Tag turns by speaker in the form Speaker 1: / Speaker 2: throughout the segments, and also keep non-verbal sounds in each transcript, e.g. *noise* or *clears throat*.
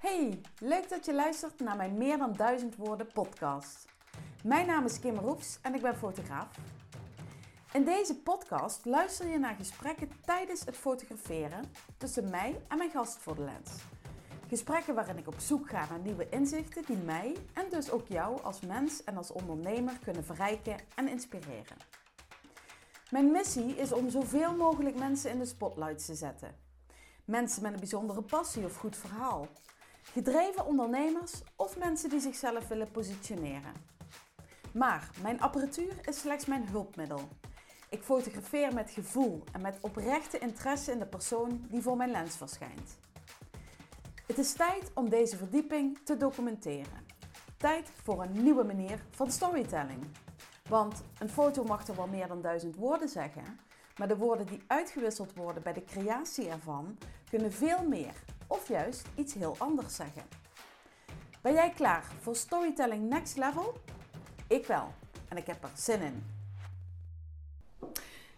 Speaker 1: Hey, leuk dat je luistert naar mijn Meer dan Duizend Woorden podcast. Mijn naam is Kim Roefs en ik ben fotograaf. In deze podcast luister je naar gesprekken tijdens het fotograferen tussen mij en mijn gast voor de lens. Gesprekken waarin ik op zoek ga naar nieuwe inzichten die mij en dus ook jou als mens en als ondernemer kunnen verrijken en inspireren. Mijn missie is om zoveel mogelijk mensen in de spotlight te zetten. Mensen met een bijzondere passie of goed verhaal. Gedreven ondernemers of mensen die zichzelf willen positioneren. Maar mijn apparatuur is slechts mijn hulpmiddel. Ik fotografeer met gevoel en met oprechte interesse in de persoon die voor mijn lens verschijnt. Het is tijd om deze verdieping te documenteren. Tijd voor een nieuwe manier van storytelling. Want een foto mag er wel meer dan duizend woorden zeggen, maar de woorden die uitgewisseld worden bij de creatie ervan kunnen veel meer of juist iets heel anders zeggen. Ben jij klaar voor Storytelling Next Level? Ik wel. En ik heb er zin in.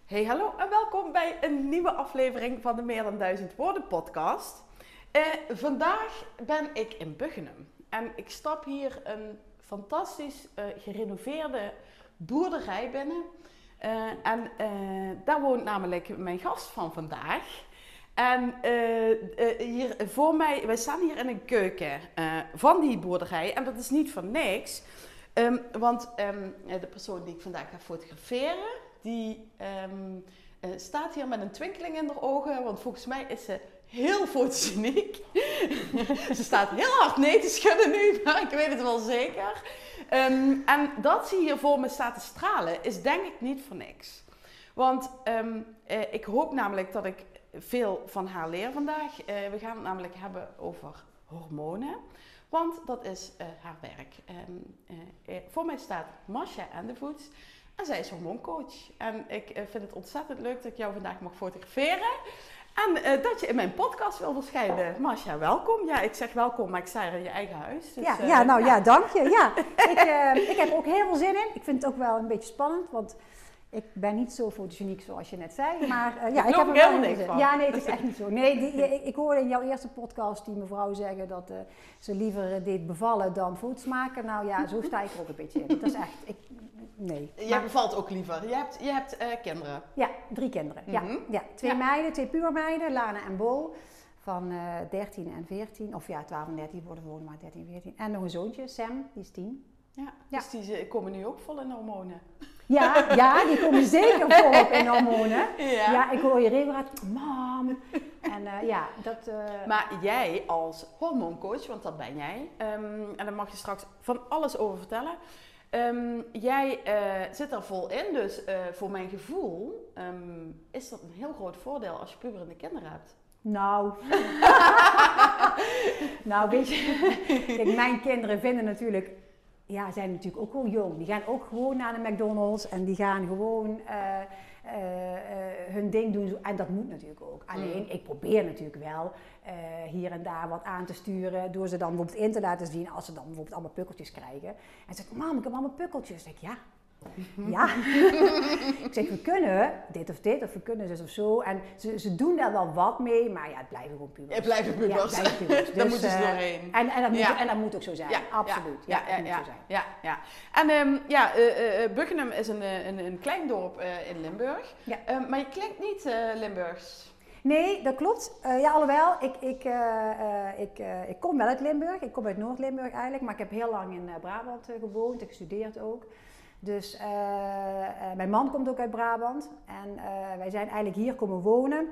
Speaker 1: Hey, hallo en welkom bij een nieuwe aflevering van de Meer dan Duizend Woorden podcast. Uh, vandaag ben ik in Buggenum en ik stap hier een fantastisch uh, gerenoveerde boerderij binnen. Uh, en daar woont namelijk mijn gast van vandaag. En hier voor mij, wij staan hier in een keuken van die boerderij en dat is niet van niks. Um, want um, de persoon die ik vandaag ga fotograferen, die staat hier met een twinkeling in haar ogen. Want volgens mij is ze heel fotogeniek. *laughs* ze staat heel hard nee te schudden nu, *laughs* maar ik weet het wel zeker. En dat ze hier voor me staat te stralen, is denk ik niet voor niks. Want ik hoop namelijk dat ik veel van haar leer vandaag. Uh, we gaan het namelijk hebben over hormonen. Want dat is uh, haar werk. Um, voor mij staat Masha Endevoets. En zij is hormooncoach. En ik vind het ontzettend leuk dat ik jou vandaag mag fotograferen. En dat je in mijn podcast wil verschijnen. Masha, welkom. Ja, ik zeg welkom, maar ik sta er in je eigen huis.
Speaker 2: Dus, ja, ja, nou ja, dank je. Ja, *laughs* ik, ik heb ook heel veel zin in. Ik vind het ook wel een beetje spannend, want ik ben niet zo fotogeniek zoals je net zei. Maar ja, ik heb er wel
Speaker 1: niks van.
Speaker 2: Ja, nee, het is echt niet zo. Nee, die, ik, ik hoorde in jouw eerste podcast die mevrouw zeggen dat ze liever deed bevallen dan foto's maken. Nou ja, zo sta ik er ook een beetje in. Dat is echt, ik, nee.
Speaker 1: Jij maar, bevalt ook liever. Je hebt, je hebt uh, kinderen.
Speaker 2: Ja, drie kinderen. Mm -hmm. ja, ja, twee ja. meiden, twee puurmeiden, Lana en Bo. Van uh, 13 en 14. Of ja, 12 en 13 worden gewoon maar 13 en 14. En nog een zoontje, Sam, die is 10.
Speaker 1: Ja, ja. dus die komen nu ook vol in hormonen.
Speaker 2: Ja, ja, die komen zeker *laughs* volop in hormonen. Ja. ja, ik hoor je regelmatig, mam. En uh, ja, dat... Uh...
Speaker 1: Maar jij als hormooncoach, want dat ben jij, um, en daar mag je straks van alles over vertellen. Um, jij uh, zit er vol in, dus voor mijn gevoel um, is dat een heel groot voordeel als je puberende kinderen hebt.
Speaker 2: Nou, *laughs* nou weet je, kijk, mijn kinderen vinden natuurlijk ja, zijn natuurlijk ook gewoon jong. Die gaan ook gewoon naar de McDonald's en die gaan gewoon uh, uh, uh, hun ding doen. En dat moet natuurlijk ook. Alleen, mm. ik probeer natuurlijk wel hier en daar wat aan te sturen. Door ze dan bijvoorbeeld in te laten zien als ze dan bijvoorbeeld allemaal pukkeltjes krijgen. En ze zeggen, mam, ik heb allemaal pukkeltjes. Dan zeg ik, ja. Ja. *laughs* ik zeg, we kunnen dit of dit, of we kunnen zus of zo. En ze, ze doen daar wel wat mee, maar ja, het blijven gewoon pubers.
Speaker 1: Het blijven pubers. Ja, het blijven pubers. *laughs* Dus,
Speaker 2: daar
Speaker 1: moeten ze doorheen.
Speaker 2: En, en, dat moet, ja. en dat moet ook zo zijn, ja. absoluut. Ja, ja, ja,
Speaker 1: ja. En um, ja, uh, uh, is een, een, een klein dorp uh, in Limburg. Ja. Um, maar je klinkt niet Limburgs.
Speaker 2: Nee, dat klopt. Uh, ja, alhoewel, ik, ik, uh, uh, ik, ik kom wel uit Limburg. Ik kom uit Noord-Limburg eigenlijk, maar ik heb heel lang in Brabant gewoond. Ik gestudeerd ook. Dus uh, uh, mijn man komt ook uit Brabant en uh, wij zijn eigenlijk hier komen wonen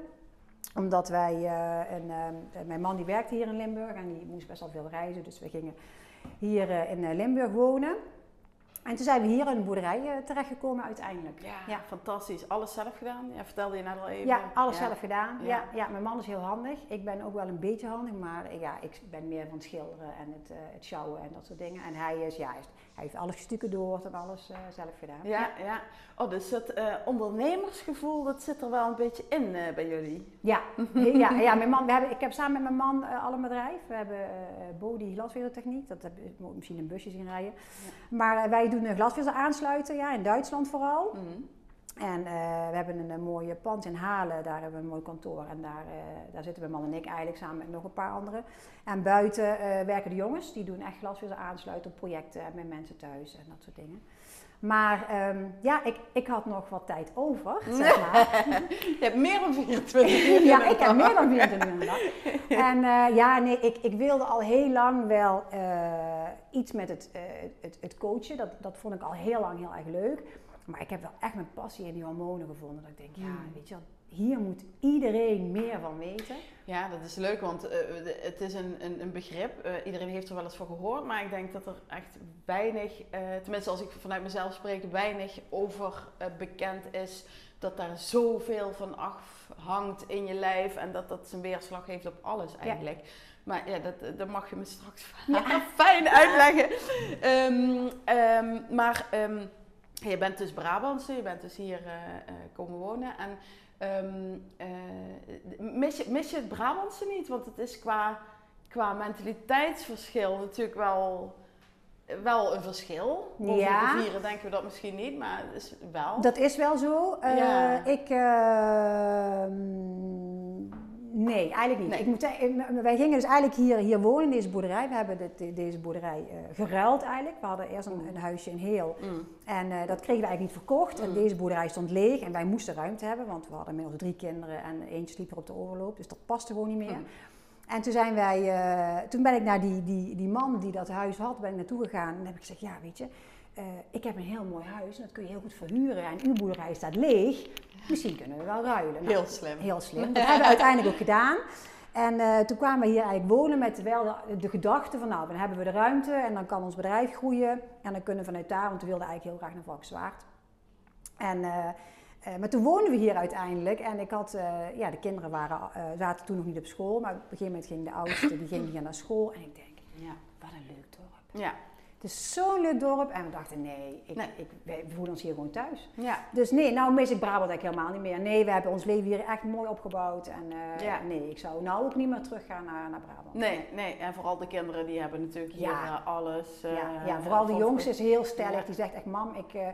Speaker 2: omdat wij, een, mijn man die werkte hier in Limburg en die moest best wel veel reizen, dus we gingen hier in Limburg wonen. En toen zijn we hier in een boerderij terechtgekomen uiteindelijk.
Speaker 1: Ja, ja, fantastisch. Alles zelf gedaan? Ja, vertelde je net al even.
Speaker 2: Ja, alles ja. zelf gedaan. Ja. ja. Ja, mijn man is heel handig. Ik ben ook wel een beetje handig, maar ja, ik ben meer van het schilderen en het, uh, het sjouwen en dat soort dingen. En hij is, ja, hij heeft alles stukken door en alles uh, zelf gedaan.
Speaker 1: Ja, ja. Oh, dus het ondernemersgevoel, dat zit er wel een beetje in bij jullie.
Speaker 2: Ja, *laughs* ja, ja mijn man, we hebben, ik heb samen met mijn man al een bedrijf. We hebben Body Glasvezeltechniek, dat heb je misschien een busje zien rijden. Maar wij doen een glasvezel aansluiten, ja, in Duitsland vooral. Mm. En eh, we hebben een, een mooie pand in Halen, daar hebben we een mooi kantoor. En daar, eh, daar zitten mijn man en ik eigenlijk samen met nog een paar anderen. En buiten eh, werken de jongens, die doen echt glasvezel aansluiten op projecten en met mensen thuis en dat soort dingen. Maar ehm, ja, ik, ik had nog wat tijd over, *laughs* zeg maar.
Speaker 1: Je hebt meer dan 24 uur.
Speaker 2: ja, ik heb meer dan 24 uur. *laughs* En eh, ja, nee, ik, ik wilde al heel lang wel eh, iets met het, eh, het, het coachen. Dat, dat vond ik al heel lang heel erg leuk. Maar ik heb wel echt mijn passie in die hormonen gevonden. Dat ik denk, ja,
Speaker 1: Hmm.
Speaker 2: weet je wel, hier moet iedereen meer van weten.
Speaker 1: Ja, dat is leuk, want eh, het is een, een, een begrip. Eh, iedereen heeft er wel eens van gehoord, maar ik denk dat er echt weinig, eh, tenminste als ik vanuit mezelf spreek, weinig over bekend is dat daar zoveel van afhangt in je lijf en dat dat zijn weerslag heeft op alles eigenlijk. Maar ja, dat, dat mag je me straks
Speaker 2: Ja. *laughs*
Speaker 1: fijn uitleggen. *laughs* Ehm, ehm, maar ehm, je bent dus Brabantse, je bent dus hier eh, eh, komen wonen. En ehm, eh, mis, je, mis je het Brabantse niet? Want het is qua, qua mentaliteitsverschil natuurlijk wel, wel een verschil. Boven
Speaker 2: Ja.
Speaker 1: de rivieren denken we dat misschien niet, maar het is wel.
Speaker 2: Dat is wel zo.
Speaker 1: Ja.
Speaker 2: Ik, ehm, nee, eigenlijk niet.
Speaker 1: Nee.
Speaker 2: Ik moet, zeggen, wij gingen dus eigenlijk hier, hier wonen in deze boerderij. We hebben dit- deze boerderij eh, geruild eigenlijk. We hadden eerst een, een huisje in Heel.
Speaker 1: Mm.
Speaker 2: En eh, dat kregen we eigenlijk niet verkocht. En
Speaker 1: Mm.
Speaker 2: deze boerderij stond leeg. En wij moesten ruimte hebben, want we hadden inmiddels drie kinderen en eentje sliep er op de overloop. Dus dat paste gewoon niet meer.
Speaker 1: Mm.
Speaker 2: En toen, zijn wij, eh, toen ben ik naar die, die, die man die dat huis had, ben ik naartoe gegaan. En heb ik gezegd, ja weet je, eh, ik heb een heel mooi huis en dat kun je heel goed verhuren. En uw boerderij staat leeg. Misschien kunnen we wel ruilen. Nou,
Speaker 1: Heel slim.
Speaker 2: Heel slim. *laughs* Dat hebben we uiteindelijk ook gedaan. En eh, toen kwamen we hier eigenlijk wonen met wel de, de gedachte van nou, dan hebben we de ruimte en dan kan ons bedrijf groeien. En dan kunnen we vanuit daar, want we wilden eigenlijk heel graag naar Valkenswaard. En, eh, maar toen woonden we hier uiteindelijk en ik had, ja, de kinderen waren, zaten toen nog niet op school. Maar op een gegeven moment ging de oudste, die ging hier naar school. En ik denk,
Speaker 1: Ja.
Speaker 2: wat een leuk dorp.
Speaker 1: Ja.
Speaker 2: Het is zo'n leuk dorp. En we dachten, nee, ik,
Speaker 1: Nee.
Speaker 2: Ik, wij voelen ons hier gewoon thuis.
Speaker 1: Ja.
Speaker 2: Dus nee, nou mis ik Brabant eigenlijk helemaal niet meer. Nee, we hebben ons leven hier echt mooi opgebouwd. En eh,
Speaker 1: Ja.
Speaker 2: nee, ik zou nou ook niet meer teruggaan naar, naar Brabant.
Speaker 1: Nee, nee, en vooral de kinderen die hebben natuurlijk hier
Speaker 2: Ja.
Speaker 1: eh, alles. eh,
Speaker 2: ja, ja, vooral de jongste is heel stellig. Die zegt echt, mam, ik, eh,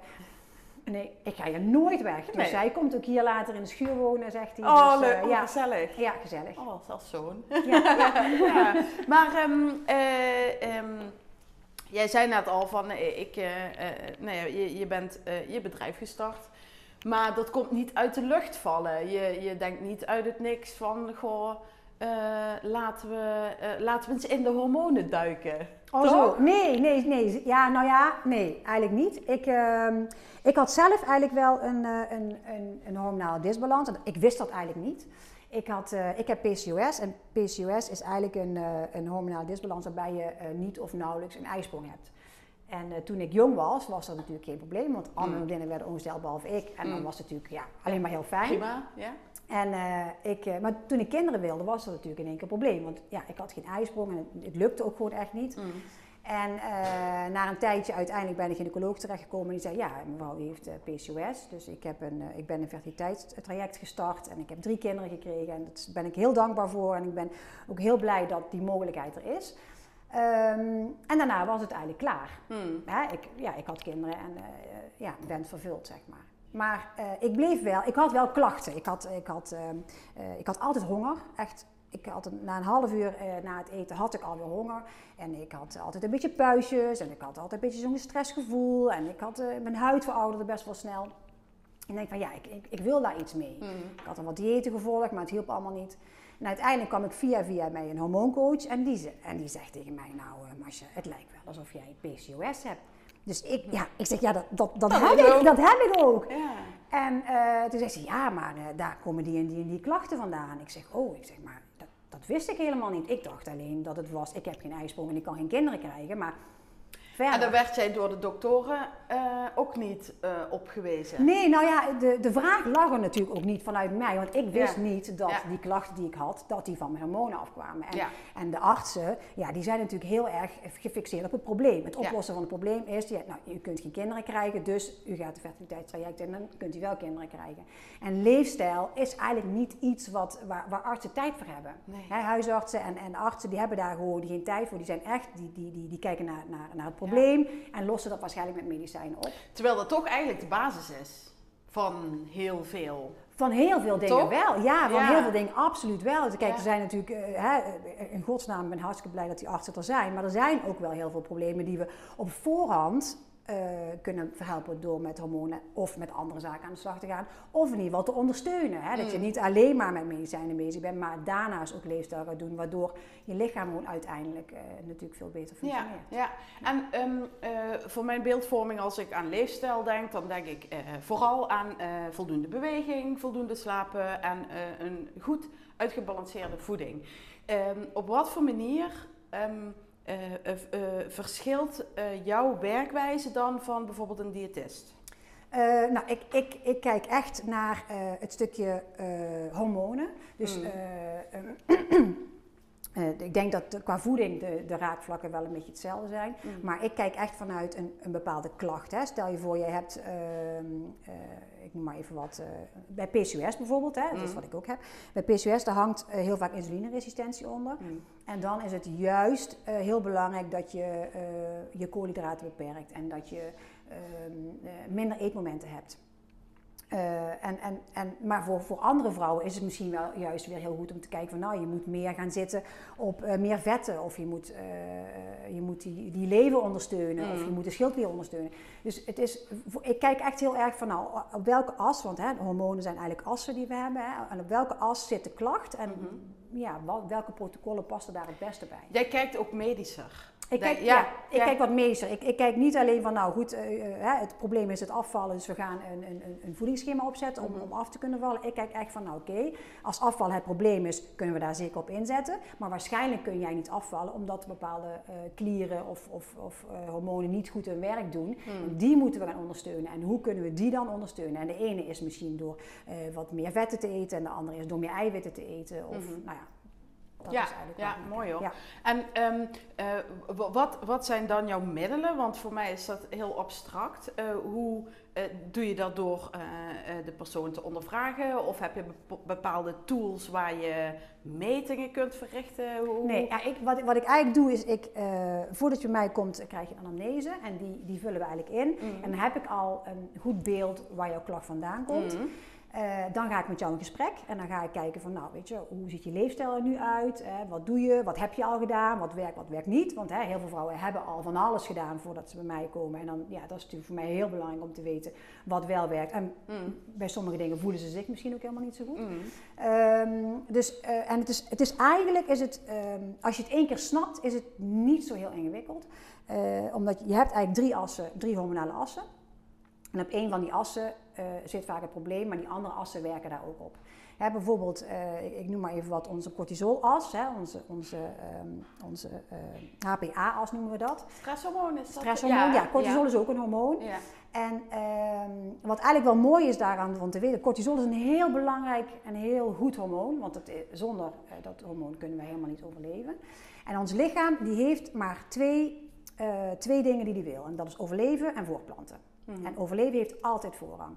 Speaker 2: nee, ik ga hier nooit weg. Dus
Speaker 1: Nee.
Speaker 2: hij komt ook hier later in de schuur wonen, zegt hij.
Speaker 1: Oh,
Speaker 2: dus,
Speaker 1: leuk.
Speaker 2: eh,
Speaker 1: Oh,
Speaker 2: ja,
Speaker 1: gezellig.
Speaker 2: ja, gezellig.
Speaker 1: Oh, als zoon.
Speaker 2: Ja, ja. *laughs*
Speaker 1: ja. Maar eh, ehm, jij zei net al van, eh, ik, nou ja, je, je bent je bedrijf gestart. Maar dat komt niet uit de lucht vallen. Je, je denkt niet uit het niks van, goh, laten, we, laten we eens in de hormonen duiken.
Speaker 2: Oh,
Speaker 1: Toch?
Speaker 2: zo. Nee, nee, nee. Ja, nou ja, nee, eigenlijk niet. Ik, ehm, ik had zelf eigenlijk wel een, een, een, een hormonale disbalans. Ik wist dat eigenlijk niet. Ik, had, eh, ik heb PCOS en PCOS is eigenlijk een, eh, een hormonale disbalans waarbij je eh, niet of nauwelijks een ijsprong hebt. En toen ik jong was, was dat natuurlijk geen probleem, want
Speaker 1: Mm.
Speaker 2: mijn vriendinnen werden ongesteld behalve ik. En dan
Speaker 1: Mm.
Speaker 2: was het natuurlijk ja, alleen maar heel fijn.
Speaker 1: Prima, ja?
Speaker 2: En, ik, maar toen ik kinderen wilde, was dat natuurlijk in één keer een probleem. Want ja, ik had geen ijsprong en het, het lukte ook gewoon echt niet.
Speaker 1: Mm.
Speaker 2: En eh, na een tijdje uiteindelijk bij de gynaecoloog terechtgekomen. En die zei, ja, mevrouw heeft eh, PCOS. Dus ik, heb een, eh, ik ben een fertiliteitstraject gestart. En ik heb drie kinderen gekregen. En daar ben ik heel dankbaar voor. En ik ben ook heel blij dat die mogelijkheid er is. Ehm, en daarna was het eigenlijk klaar.
Speaker 1: Mm.
Speaker 2: Hè, ik, ja, ik had kinderen en ja, ben vervuld, zeg maar. Maar ik bleef wel, ik had wel klachten. Ik had, ik had, ehm, eh, ik had altijd honger, echt. Ik had een- na een half uur eh, na het eten had ik alweer honger. En ik had altijd een beetje puistjes en ik had altijd een beetje zo'n stressgevoel. En ik had, eh, mijn huid verouderde best wel snel. En ik denk van ja, ik, ik, ik wil daar iets mee.
Speaker 1: Mm.
Speaker 2: Ik had dan wat diëten gevolgd, maar het hielp allemaal niet. En uiteindelijk kwam ik via via bij een hormooncoach en die, ze- en die zegt tegen mij, nou uh, het lijkt wel alsof jij PCOS hebt. Dus ik, ja, ik zeg, ja, dat, dat, dat,
Speaker 1: Dat
Speaker 2: heb ik,
Speaker 1: ook.
Speaker 2: dat heb ik ook.
Speaker 1: Ja.
Speaker 2: En eh, toen zei ze, ja, maar eh, daar komen die en die en die klachten vandaan. Ik zeg, oh, ik zeg, maar dat, wist ik helemaal niet. Ik dacht alleen dat het was, ik heb geen ijsprong en ik kan geen kinderen krijgen, maar verder.
Speaker 1: En daar werd jij door de doktoren eh, ook niet eh, op gewezen.
Speaker 2: Nee, nou ja, de, de vraag lag er natuurlijk ook niet vanuit mij. Want ik wist
Speaker 1: Ja.
Speaker 2: niet dat
Speaker 1: Ja.
Speaker 2: die klachten die ik had, dat die van mijn hormonen afkwamen. En,
Speaker 1: Ja.
Speaker 2: en de artsen, ja, die zijn natuurlijk heel erg gefixeerd op het probleem. Het oplossen van het probleem is, ja, nou, u kunt geen kinderen krijgen, dus u gaat de fertiliteitstraject in en dan kunt u wel kinderen krijgen. En leefstijl is eigenlijk niet iets wat, waar, waar artsen tijd voor hebben.
Speaker 1: Nee.
Speaker 2: Huisartsen en, en artsen, die hebben daar gewoon geen tijd voor. Die zijn echt, die, die, die, die kijken naar, naar, naar het probleem en lossen dat waarschijnlijk met medicijnen op.
Speaker 1: Terwijl dat toch eigenlijk de basis is van heel veel.
Speaker 2: Van heel veel dingen wel. Ja, van
Speaker 1: Ja.
Speaker 2: heel veel dingen absoluut wel. Dus Kijk,
Speaker 1: Ja.
Speaker 2: er zijn natuurlijk, eh, hè, in godsnaam, ik ben hartstikke blij dat die artsen er zijn. Maar er zijn ook wel heel veel problemen die we op voorhand eh, kunnen verhelpen door met hormonen of met andere zaken aan de slag te gaan. Of in ieder geval te ondersteunen. Hè? Dat je
Speaker 1: Mm.
Speaker 2: niet alleen maar met medicijnen bezig bent, maar daarnaast ook leefstijl gaat doen. Waardoor je lichaam gewoon uiteindelijk eh, natuurlijk veel beter
Speaker 1: Ja,
Speaker 2: functioneert.
Speaker 1: ja. En ehm, eh, voor mijn beeldvorming, als ik aan leefstijl denk, dan denk ik vooral aan voldoende beweging, voldoende slapen en een goed uitgebalanceerde voeding. Ehm, op wat voor manier ehm, eh, eh, eh, verschilt jouw werkwijze dan van bijvoorbeeld een diëtist?
Speaker 2: Nou, ik, ik, ik kijk echt naar het stukje hormonen. Dus
Speaker 1: Mm. *clears throat*
Speaker 2: eh, ik denk dat qua voeding de, de raakvlakken wel een beetje hetzelfde zijn.
Speaker 1: Mm.
Speaker 2: Maar ik kijk echt vanuit een, een bepaalde klacht. Hè. Stel je voor, je hebt, ehm, eh, ik noem maar even wat, eh, bij PCOS bijvoorbeeld, hè, dat is
Speaker 1: Mm.
Speaker 2: wat ik ook heb. Bij PCOS daar hangt heel vaak insulineresistentie onder.
Speaker 1: Mm.
Speaker 2: En dan is het juist heel belangrijk dat je je koolhydraten beperkt en dat je ehm, eh, minder eetmomenten hebt. Eh, en, en, en, maar voor, voor andere vrouwen is het misschien wel juist weer heel goed om te kijken van nou, je moet meer gaan zitten op eh, meer vetten of je moet, eh, je moet die, die lever ondersteunen of
Speaker 1: Mm.
Speaker 2: je moet de schildklier ondersteunen. Dus het is, ik kijk echt heel erg van nou, op welke as, want hè, hormonen zijn eigenlijk assen die we hebben, hè, en op welke as zit de klacht en
Speaker 1: Mhm.
Speaker 2: ja, wel- welke protocollen passen daar het beste bij.
Speaker 1: Jij kijkt ook medischer.
Speaker 2: Ik kijk, ja, ik
Speaker 1: ja.
Speaker 2: kijk wat meester. Ik, ik kijk niet alleen van, nou goed, eh, eh, het probleem is het afvallen, dus we gaan een, een, een- voedingsschema opzetten om,
Speaker 1: Mhm.
Speaker 2: om af te kunnen vallen. Ik kijk echt van, nou oké, als afval het probleem is, kunnen we daar zeker op inzetten. Maar waarschijnlijk kun jij niet afvallen omdat bepaalde eh, klieren of, of, of hormonen niet goed hun werk doen.
Speaker 1: Mm.
Speaker 2: En die moeten we gaan ondersteunen. En hoe kunnen we die dan ondersteunen? En de ene is misschien door wat meer vetten te eten en de andere is door meer eiwitten te eten. Of,
Speaker 1: Mhm.
Speaker 2: nou ja, dat
Speaker 1: Ja,
Speaker 2: is eigenlijk
Speaker 1: ja, mooi hoor.
Speaker 2: Ja.
Speaker 1: En ehm, eh, wat, wat zijn dan jouw middelen? Want voor mij is dat heel abstract. Eh, hoe eh, doe je dat door de persoon te ondervragen? Of heb je bep- bepaalde tools waar je metingen kunt verrichten? Hoe-
Speaker 2: Nee, ja, ik, wat, wat ik eigenlijk doe is, ik, voordat je bij mij komt, krijg je anamnese en die, die vullen we eigenlijk in.
Speaker 1: Mm.
Speaker 2: En dan heb ik al een goed beeld waar jouw klacht vandaan komt.
Speaker 1: Mm.
Speaker 2: Eh, dan ga ik met jou in gesprek en dan ga ik kijken van, nou weet je, hoe ziet je leefstijl er nu uit? Eh, wat doe je? Wat heb je al gedaan? Wat werkt, wat werkt niet? Want hè, heel veel vrouwen hebben al van alles gedaan voordat ze bij mij komen. En dan, ja, dat is natuurlijk voor mij heel belangrijk om te weten wat wel werkt. En
Speaker 1: Mm.
Speaker 2: bij sommige dingen voelen ze zich misschien ook helemaal niet zo goed.
Speaker 1: Mm.
Speaker 2: Ehm, dus, eh, en het is, het is eigenlijk, is het, ehm, als je het één keer snapt, is het niet zo heel ingewikkeld. Omdat je hebt eigenlijk drie assen, drie hormonale assen. En op één van die assen eh, zit vaak het probleem, maar die andere assen werken daar ook op. Hè, bijvoorbeeld, eh, ik- ik noem maar even wat, onze cortisolas, hè, onze, onze, ehm, onze HPA-as noemen we dat.
Speaker 1: Stresshormoon is dat?
Speaker 2: Stresshormoon, ja, cortisol is ook een hormoon.
Speaker 1: Ja.
Speaker 2: En ehm, wat eigenlijk wel mooi is daaraan van te weten, cortisol is een heel belangrijk en heel goed hormoon, want het, zonder eh, dat hormoon kunnen wij helemaal niet overleven. En ons lichaam die heeft maar twee, eh, twee dingen die hij wil, en dat is overleven en voortplanten.
Speaker 1: Mhm.
Speaker 2: En overleven heeft altijd voorrang.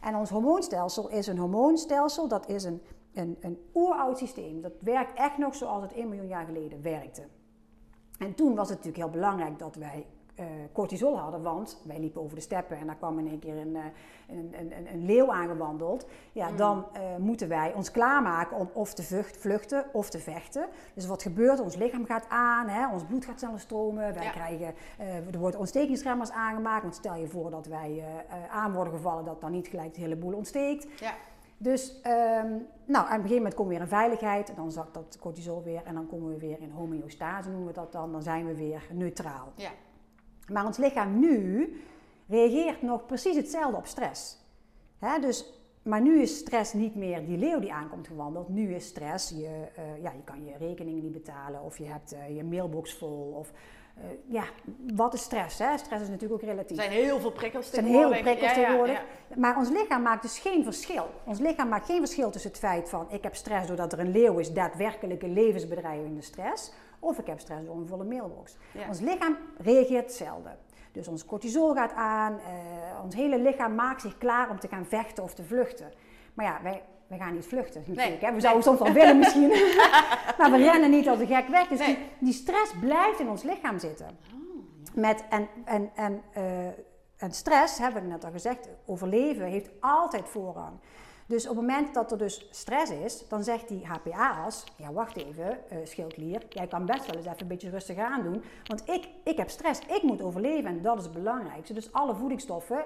Speaker 2: En ons hormoonstelsel is een hormoonstelsel, dat is een, een, een oeroud systeem. Dat werkt echt nog zoals het 1 miljoen jaar geleden werkte. En toen was het natuurlijk heel belangrijk dat wij eh, cortisol hadden, want wij liepen over de steppen en daar kwam in één keer een, eh, een, een, een, een leeuw aangewandeld. Ja,
Speaker 1: Mm.
Speaker 2: dan eh, moeten wij ons klaarmaken om of te vlucht- vluchten of te vechten. Dus wat gebeurt? Ons lichaam gaat aan, hè, ons bloed gaat sneller stromen, wij
Speaker 1: Ja.
Speaker 2: krijgen, eh, er worden ontstekingsremmers aangemaakt. Want stel je voor dat wij aan worden gevallen, dat dan niet gelijk de hele boel ontsteekt.
Speaker 1: Ja.
Speaker 2: Dus, ehm, nou, aan het begin moment komen we weer in veiligheid, dan zakt dat cortisol weer en dan komen we weer in homeostase, noemen we dat dan. Dan zijn we weer neutraal.
Speaker 1: Ja.
Speaker 2: Maar ons lichaam nu reageert nog precies hetzelfde op stress. Dus, maar nu is stress niet meer die leeuw die aankomt gewandeld. Nu is stress, je, eh, ja, je kan je rekeningen niet betalen of je hebt eh, je mailbox vol. Of, eh, ja, wat is stress? Hè? Stress is natuurlijk ook
Speaker 1: Er
Speaker 2: relatief.
Speaker 1: zijn heel veel prikkels
Speaker 2: Er zijn heel veel
Speaker 1: tegenwoordig.
Speaker 2: prikkels
Speaker 1: Ja, ja,
Speaker 2: tegenwoordig.
Speaker 1: ja.
Speaker 2: Maar ons lichaam maakt dus geen verschil. Ons lichaam maakt geen verschil tussen het feit van ik heb stress doordat er een leeuw is, daadwerkelijke levensbedreigende stress. Of ik heb stress door een volle mailbox.
Speaker 1: Ja.
Speaker 2: Ons lichaam reageert hetzelfde. Dus ons cortisol gaat aan, eh, ons hele lichaam maakt zich klaar om te gaan vechten of te vluchten. Maar ja, wij, wij gaan niet vluchten natuurlijk. hè. We
Speaker 1: nee.
Speaker 2: zouden soms wel willen misschien, *laughs* maar we rennen niet als een gek weg. Dus
Speaker 1: Nee.
Speaker 2: die, die stress blijft in ons lichaam zitten.
Speaker 1: Oh,
Speaker 2: Met, en en, en eh, en stress, hebben we net al gezegd, overleven heeft altijd voorrang. Dus op het moment dat er dus stress is, dan zegt die HPA's, ja wacht even, uh, schildklier, jij kan best wel eens even een beetje rustig aan doen, want ik, ik heb stress, ik moet overleven en dat is het belangrijkste. Dus alle voedingsstoffen,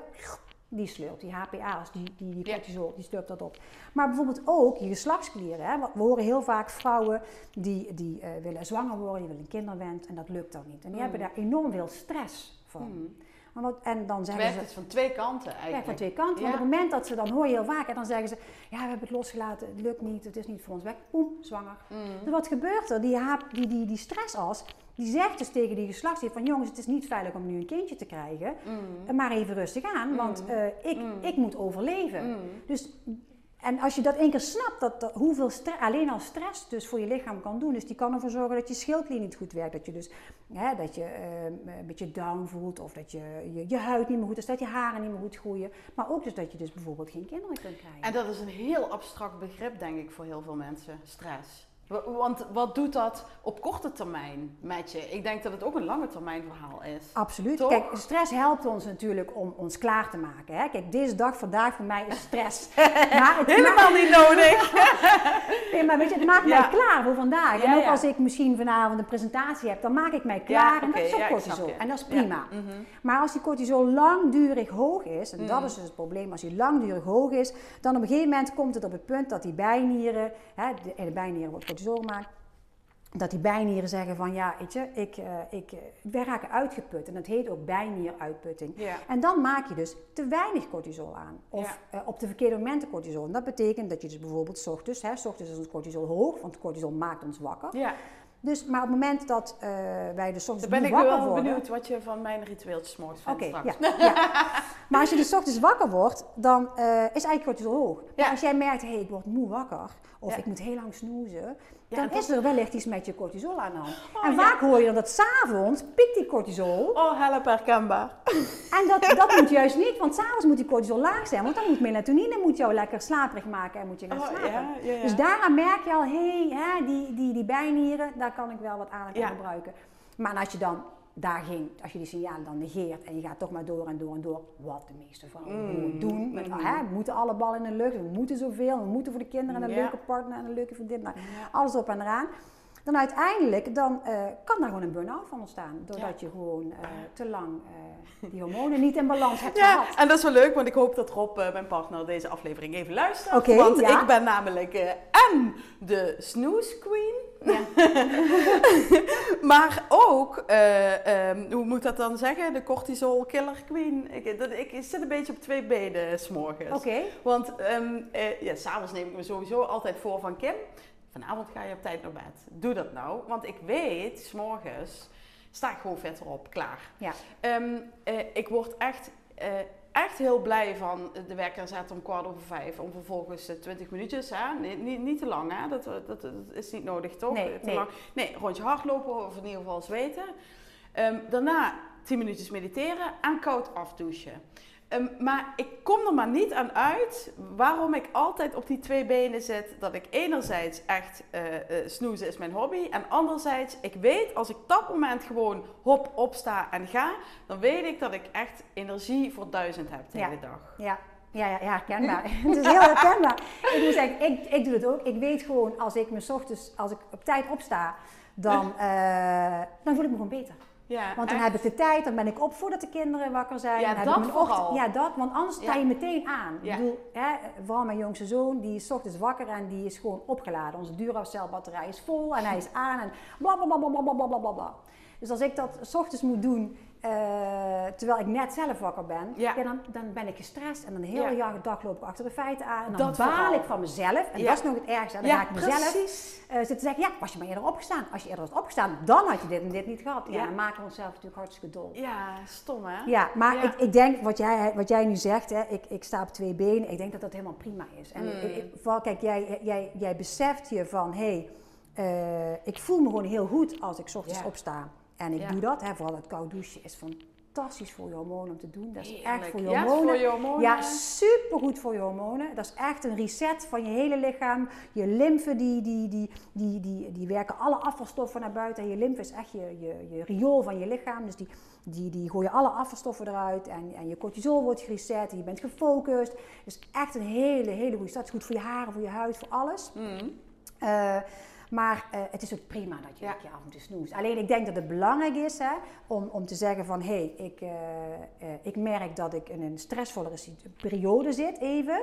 Speaker 2: die slurpt, die HPA's, die, die, die cortisol, die slurpt dat op. Maar bijvoorbeeld ook je geslachtsklieren. Hè? We horen heel vaak vrouwen die, die uh, willen zwanger worden, die willen een kinderwens en dat lukt dan niet. En die
Speaker 1: Mm.
Speaker 2: hebben daar enorm veel stress van.
Speaker 1: Hmm.
Speaker 2: En, wat, en dan
Speaker 1: Het
Speaker 2: zeggen
Speaker 1: werkt
Speaker 2: ze...
Speaker 1: dus van twee kanten eigenlijk.
Speaker 2: Ja, van twee kanten.
Speaker 1: Ja.
Speaker 2: Want op het moment dat ze dan hoor je heel vaak en dan zeggen ze: Ja, we hebben het losgelaten, het lukt niet, het is niet voor ons weg. Boem, zwanger.
Speaker 1: Mm.
Speaker 2: Dus wat gebeurt er? Die, die, die, die stressas, die zegt dus tegen die geslachtsdier van jongens, het is niet veilig om nu een kindje te krijgen.
Speaker 1: Mm.
Speaker 2: Maar even rustig aan, want eh, ik,
Speaker 1: Mm.
Speaker 2: ik moet overleven.
Speaker 1: Mm.
Speaker 2: Dus, en als je dat één keer snapt, dat, hoeveel alleen al stress dus voor je lichaam kan doen. Dus die kan ervoor zorgen dat je schildklier niet goed werkt. Dat je dus hè, dat je, eh, een beetje down voelt of dat je, je je huid niet meer goed is, dat je haren niet meer goed groeien. Maar ook dus dat je dus bijvoorbeeld geen kinderen kunt krijgen.
Speaker 1: En dat is een heel abstract begrip, denk ik, voor heel veel mensen. Stress. Wa- Want wat doet dat op korte termijn met je? Ik denk dat het ook een lange termijn verhaal is.
Speaker 2: Absoluut.
Speaker 1: Toch?
Speaker 2: Kijk, stress helpt ons natuurlijk om ons klaar te maken. Hè? Kijk, deze dag vandaag voor mij is stress. *laughs* maar het
Speaker 1: Helemaal niet nodig. *laughs*
Speaker 2: Nee, maar weet je, het maakt
Speaker 1: Ja.
Speaker 2: mij klaar voor vandaag.
Speaker 1: Ja,
Speaker 2: en ook
Speaker 1: ja.
Speaker 2: als ik misschien vanavond een presentatie heb, dan maak ik mij klaar. en dat is ook cortisol. En dat is prima.
Speaker 1: Mhm.
Speaker 2: Maar als die cortisol langdurig hoog is, en dat
Speaker 1: Mm.
Speaker 2: is dus het probleem, als die langdurig hoog is, dan op een gegeven moment komt het op het punt dat die bijnieren, hè, de, de bijnieren wordt cortisol gemaakt, dat die bijnieren zeggen van ja, weet je, ik, eh, ik, eh, wij raken uitgeput. En dat heet ook bijnieruitputting.
Speaker 1: Ja.
Speaker 2: En dan maak je dus te weinig cortisol aan. Of eh, op de verkeerde momenten cortisol. En dat betekent dat je dus bijvoorbeeld 's ochtends, hè, 's ochtends is ons cortisol hoog, want cortisol maakt ons wakker.
Speaker 1: ja,
Speaker 2: Dus, maar op het moment dat wij dus 's ochtends
Speaker 1: dan ben ik wel benieuwd wat je van mijn ritueeltjes morgens vindt
Speaker 2: Oké,
Speaker 1: straks.
Speaker 2: ja, *laughs* ja. Maar als je dus 's ochtends wakker wordt, dan eh, is eigenlijk cortisol hoog.
Speaker 1: Ja.
Speaker 2: Als jij merkt, hé, hey, ik word moe wakker, of
Speaker 1: Ja.
Speaker 2: ik moet heel lang snoezen, dan is er wellicht iets met je cortisol aan de hand.
Speaker 1: Oh,
Speaker 2: en vaak hoor je dan dat s'avonds piekt die cortisol.
Speaker 1: Oh, help herkenbaar. *laughs*
Speaker 2: En dat, dat moet juist niet, want s'avonds moet die cortisol laag zijn. Want dan moet melatonine moet jou lekker slaperig maken en moet je gaan
Speaker 1: Oh,
Speaker 2: slapen. Dus daaraan merk je al, hé, hey, die, die, die bijnieren, daar kan ik wel wat aandacht aan gebruiken. Maar als je dan daar geen, als je die signalen dan negeert en je gaat toch maar door en door en door, wat de meeste vrouwen
Speaker 1: Mm,
Speaker 2: doen. Met,
Speaker 1: mm.
Speaker 2: hè, we moeten alle ballen in de lucht, we moeten zoveel, we moeten voor de kinderen en een leuke partner en een leuke vriendin, nou, alles op en eraan. Dan uiteindelijk dan, eh, kan daar gewoon een burn-out van ontstaan. Doordat je gewoon eh, te lang eh, die hormonen niet in balans hebt *laughs*
Speaker 1: Ja,
Speaker 2: gehad.
Speaker 1: en dat is wel leuk, want ik hoop dat Rob, mijn partner, deze aflevering even luistert. Want
Speaker 2: ja.
Speaker 1: ik ben namelijk en de snooze queen,
Speaker 2: Ja. *laughs*
Speaker 1: maar ook, eh, ehm, hoe moet dat dan zeggen, de cortisol killer queen. Ik, dat, ik zit een beetje op twee benen s'morgens.
Speaker 2: Oké.
Speaker 1: Want ehm eh, ja, s'avonds neem ik me sowieso altijd voor van Kim. Vanavond ga je op tijd naar bed. Doe dat nou. Want ik weet, s'morgens sta ik gewoon vetter op. Klaar.
Speaker 2: Ja.
Speaker 1: Ehm, eh, ik word echt, eh, echt heel blij van de wekker zetten om kwart over vijf. Om vervolgens eh, 20 minuutjes, hè? Nee, niet, niet te lang, hè? Dat, dat, dat is niet nodig, toch?
Speaker 2: Nee,
Speaker 1: te
Speaker 2: nee.
Speaker 1: Lang. nee, rondje hardlopen of in ieder geval zweten. Ehm, daarna 10 minuutjes mediteren en koud afdouchen. Ehm, maar ik kom er maar niet aan uit waarom ik altijd op die twee benen zit. Dat ik enerzijds echt eh eh, snoezen is mijn hobby. En anderzijds, ik weet als ik dat moment gewoon hop opsta en ga. Dan weet ik dat ik echt energie voor duizend heb de
Speaker 2: Ja.
Speaker 1: hele dag.
Speaker 2: Ja, ja, ja, ja herkenbaar. *laughs* het is heel herkenbaar. Ik moet zeggen, ik, ik doe het ook. Ik weet gewoon, als ik me 's ochtends, als ik op tijd opsta, dan, *laughs* eh, dan voel ik me gewoon beter.
Speaker 1: Ja,
Speaker 2: Want dan
Speaker 1: echt.
Speaker 2: heb ik de tijd, dan ben ik op voordat de kinderen wakker zijn.
Speaker 1: Ja,
Speaker 2: dan heb
Speaker 1: dat
Speaker 2: ik mijn
Speaker 1: vooral.
Speaker 2: Ja, dat, want anders sta
Speaker 1: Ja.
Speaker 2: je meteen aan.
Speaker 1: Ja.
Speaker 2: Ik bedoel, hè, vooral mijn jongste zoon, die is 's ochtends wakker en die is gewoon opgeladen. Onze Duracell-batterij is vol en hij is aan en bla bla bla bla bla bla bla. Dus als ik dat 's ochtends moet doen, eh, terwijl ik net zelf wakker ben,
Speaker 1: Ja.
Speaker 2: ja. dan, dan ben ik gestrest en dan de hele
Speaker 1: Ja.
Speaker 2: dag loop ik achter de feiten aan. En dan
Speaker 1: Dat
Speaker 2: baal
Speaker 1: vooral.
Speaker 2: ik van mezelf. En
Speaker 1: Ja.
Speaker 2: dat is nog het ergste. Dan
Speaker 1: ja,
Speaker 2: ga ik mezelf
Speaker 1: precies.
Speaker 2: eh, zitten zeggen, ja, was je maar eerder opgestaan. Als je eerder was opgestaan, dan had je dit en dit niet gehad. Ja, dan maken we onszelf natuurlijk hartstikke dol.
Speaker 1: Ja, stom hè?
Speaker 2: Ja, maar. Ik, ik denk, wat jij, wat jij nu zegt, hè, ik, ik sta op twee benen, ik denk dat dat helemaal prima is. En
Speaker 1: Mm.
Speaker 2: ik, ik- vooral, kijk, jij, jij, jij beseft je van, hé, hey, eh, ik voel me gewoon heel goed als ik ochtends opsta. En ik
Speaker 1: Ja.
Speaker 2: doe dat, hè, vooral het koud douchen is fantastisch voor je hormonen om te doen. Dat is
Speaker 1: Heerlijk.
Speaker 2: echt voor je
Speaker 1: Ja, voor je hormonen.
Speaker 2: Ja, supergoed voor je hormonen. Dat is echt een reset van je hele lichaam. Je lymfe, die, die, die, die, die, die werken alle afvalstoffen naar buiten. En je lymfe is echt je, je, je riool van je lichaam. Dus die, die, die gooien alle afvalstoffen eruit. En, en je cortisol wordt gereset. En je bent gefocust. Dus echt een hele, hele goede start. Het is goed voor je haren, voor je huid, voor alles.
Speaker 1: Mm.
Speaker 2: Eh, maar eh, het is ook prima dat je
Speaker 1: Ja.
Speaker 2: keer af en toe snoest. Alleen ik denk dat het belangrijk is hè, om, om te zeggen van... hé, hey, ik, eh, eh, ik merk dat ik in een stressvollere periode zit, even.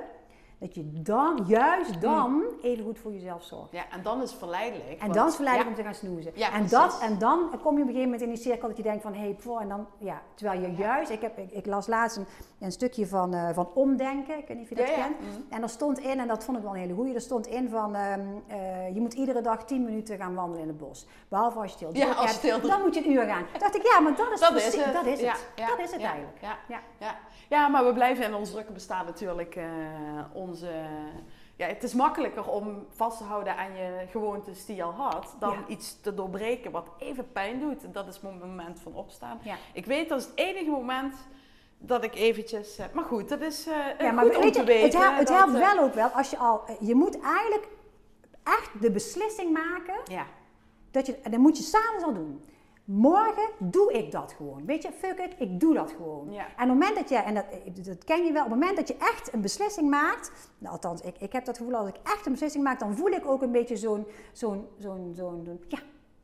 Speaker 2: Dat je dan, juist dan, even goed voor jezelf zorgt.
Speaker 1: Ja, en dan is het verleidelijk.
Speaker 2: En
Speaker 1: want-
Speaker 2: dan is het verleidelijk
Speaker 1: ja.
Speaker 2: om te gaan snoezen.
Speaker 1: Ja,
Speaker 2: en, dat, en dan kom je op een gegeven moment in die cirkel dat je denkt van... hé, hey, voor, en dan, ja, terwijl je juist... Ik, heb, ik, ik las laatst een, een stukje van, eh, van omdenken. Ik weet niet of je dat kent.
Speaker 1: Mhm.
Speaker 2: En er stond in, en dat vond ik wel een hele goeie, er stond in van ehm, eh, je moet iedere dag 10 minuten gaan wandelen in het bos. Behalve als je stil
Speaker 1: Ja,
Speaker 2: druk
Speaker 1: als stil
Speaker 2: dan moet je een uur gaan. Toen dacht ik, ja, maar dat is,
Speaker 1: Dat
Speaker 2: precies-
Speaker 1: is het.
Speaker 2: Dat is het, dat is het
Speaker 1: ja,
Speaker 2: eigenlijk.
Speaker 1: Ja,
Speaker 2: Ja.
Speaker 1: ja. Maar we blijven in ons drukke bestaan natuurlijk eh, onze... Ja, het is makkelijker om vast te houden aan je gewoontes die je al had, dan
Speaker 2: Ja.
Speaker 1: iets te doorbreken wat even pijn doet. En dat is mijn moment van opstaan.
Speaker 2: Ja.
Speaker 1: Ik weet, dat is het enige moment dat ik eventjes... eh, maar goed, dat is eh
Speaker 2: Ja, maar
Speaker 1: goed om
Speaker 2: weet
Speaker 1: te
Speaker 2: je,
Speaker 1: weten.
Speaker 2: het, helpt, het
Speaker 1: dat,
Speaker 2: helpt
Speaker 1: eh,
Speaker 2: wel ook wel als je al, je moet eigenlijk echt de beslissing maken
Speaker 1: Ja,
Speaker 2: Dat je, en dan moet je s'avonds al doen. Morgen doe ik dat gewoon. Weet je, fuck it, ik doe dat gewoon.
Speaker 1: Ja.
Speaker 2: En op het moment dat je, en dat, dat ken je wel, op het moment dat je echt een beslissing maakt, nou, althans, ik, ik heb dat gevoel als ik echt een beslissing maak, dan voel ik ook een beetje zo'n, zo'n, zo'n, zo'n, zo'n- ja,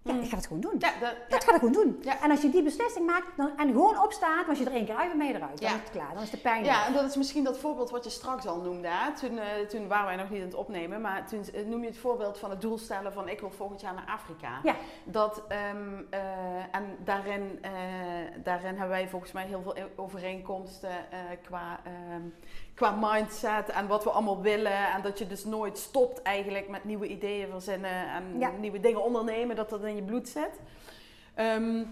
Speaker 2: ja,
Speaker 1: Mm.
Speaker 2: ik ga het gewoon doen.
Speaker 1: ja, dat,
Speaker 2: ga ik gewoon doen.
Speaker 1: Ja.
Speaker 2: En als je die beslissing maakt dan, en gewoon opstaat, maar als je er één keer uit ben je eruit. Dan
Speaker 1: Ja.
Speaker 2: is het klaar, dan is de pijn
Speaker 1: Ja,
Speaker 2: weg.
Speaker 1: en dat is misschien dat voorbeeld wat je straks al noemde. Hè? Toen, eh, toen waren wij nog niet aan het opnemen, maar toen eh, noem je het voorbeeld van het doel stellen van ik wil volgend jaar naar Afrika.
Speaker 2: Ja.
Speaker 1: Dat, ehm, eh, en daarin, daarin hebben wij volgens mij heel veel overeenkomsten qua, ehm, qua mindset en wat we allemaal willen. En dat je dus nooit stopt eigenlijk met nieuwe ideeën verzinnen en
Speaker 2: Ja.
Speaker 1: nieuwe dingen ondernemen, dat dat in je bloed zit. Ehm,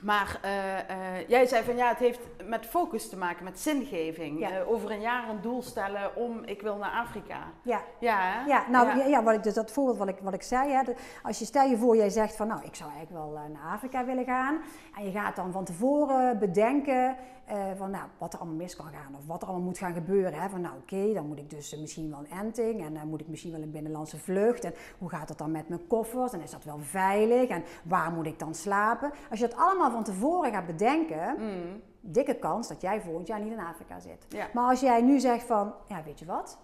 Speaker 1: maar eh, eh, jij zei van ja, het heeft met focus te maken, met zingeving.
Speaker 2: Ja.
Speaker 1: Eh, over een jaar een doel stellen om ik wil naar Afrika.
Speaker 2: Ja.
Speaker 1: Ja, hè?
Speaker 2: Ja, nou
Speaker 1: Ja.
Speaker 2: wat ik, dus dat voorbeeld wat ik, wat ik zei, hè, de- als je stel je voor, jij zegt van nou, ik zou eigenlijk wel naar Afrika willen gaan. En je gaat dan van tevoren bedenken eh, van nou, wat er allemaal mis kan gaan of wat er allemaal moet gaan gebeuren. Hè. Van nou, oké, dan moet ik dus eh, misschien wel een enting en dan moet ik misschien wel een binnenlandse vlucht. En hoe gaat het dan met mijn koffers en is dat wel veilig en waar moet ik dan slapen? Als je dat allemaal van tevoren gaat bedenken,
Speaker 1: Mm,
Speaker 2: dikke kans dat jij volgend jaar niet in Afrika zit.
Speaker 1: ja.
Speaker 2: Maar als jij nu zegt van, ja, weet je wat?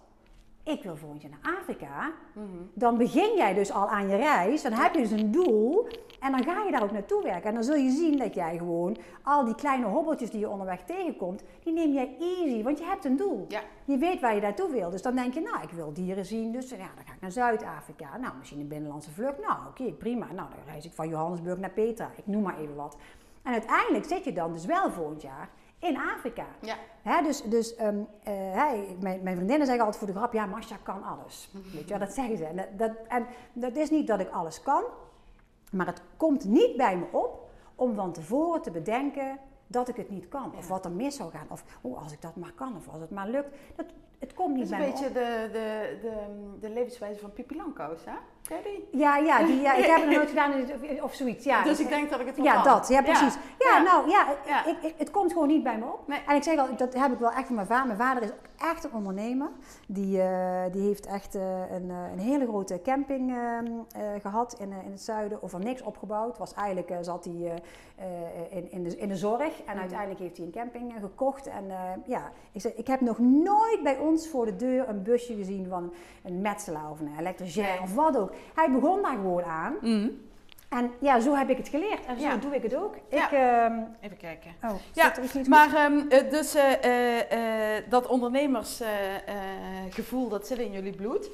Speaker 2: Ik wil volgend jaar naar Afrika.
Speaker 1: Mhm.
Speaker 2: Dan begin jij dus al aan je reis. Dan heb je dus een doel. En dan ga je daar ook naartoe werken. En dan zul je zien dat jij gewoon al die kleine hobbeltjes die je onderweg tegenkomt, die neem jij easy. Want je hebt een doel.
Speaker 1: Ja.
Speaker 2: Je weet waar je naartoe wil. Dus dan denk je, nou, ik wil dieren zien. Dus ja, dan ga ik naar Zuid-Afrika. Nou, misschien een binnenlandse vlucht. Nou, oké, prima. Nou, dan reis ik van Johannesburg naar Petra. Ik noem maar even wat. En uiteindelijk zit je dan dus wel volgend jaar in Afrika.
Speaker 1: Ja.
Speaker 2: Hè, dus dus hè, mijn, mijn vriendinnen zeggen altijd voor de grap, ja, Masha kan alles. Weet je, dat zeggen ze. En dat, dat, en dat is niet dat ik alles kan, maar het komt niet bij me op om van tevoren te bedenken dat ik het niet kan. Of wat er mis zou gaan. Of oh, als ik dat maar kan, of als het maar lukt. Dat, het komt
Speaker 1: Dat
Speaker 2: niet
Speaker 1: is
Speaker 2: bij
Speaker 1: een
Speaker 2: me
Speaker 1: beetje
Speaker 2: op.
Speaker 1: de, de, de, de levenswijze van Pipi Langkous, hè? Ken?
Speaker 2: Ja, ja, die, ja, ik heb het nog *laughs* nooit gedaan of- of zoiets. Ja,
Speaker 1: dus ik denk dat ik het wel
Speaker 2: Ja,
Speaker 1: kan.
Speaker 2: dat. Ja, precies. Ja,
Speaker 1: Ja.
Speaker 2: nou ja,
Speaker 1: Ja.
Speaker 2: Ik, ik- het komt gewoon niet bij me op.
Speaker 1: Nee.
Speaker 2: En ik zeg al, dat heb ik wel echt van mijn vader. Mijn vader is ook echt een ondernemer. Die, eh, die heeft echt eh, een, eh, een hele grote camping ehm, eh, gehad in, in het zuiden. Over niks opgebouwd. Was eigenlijk zat hij in, in, de, in de zorg. En
Speaker 1: Mhm.
Speaker 2: uiteindelijk heeft hij een camping gekocht. En ja, ik, zeg, ik heb nog nooit bij ons voor de deur een busje gezien van een metselaar of een elektricien of wat ook. Hij begon daar gewoon aan.
Speaker 1: Mm.
Speaker 2: En ja, zo heb ik het geleerd. En zo
Speaker 1: Ja.
Speaker 2: doe ik het ook.
Speaker 1: Ja.
Speaker 2: Ik, ehm,
Speaker 1: Even kijken.
Speaker 2: oh,
Speaker 1: Ja,
Speaker 2: niet
Speaker 1: Maar ehm, eh, dus eh, eh, dat ondernemersgevoel, dat zit in jullie bloed.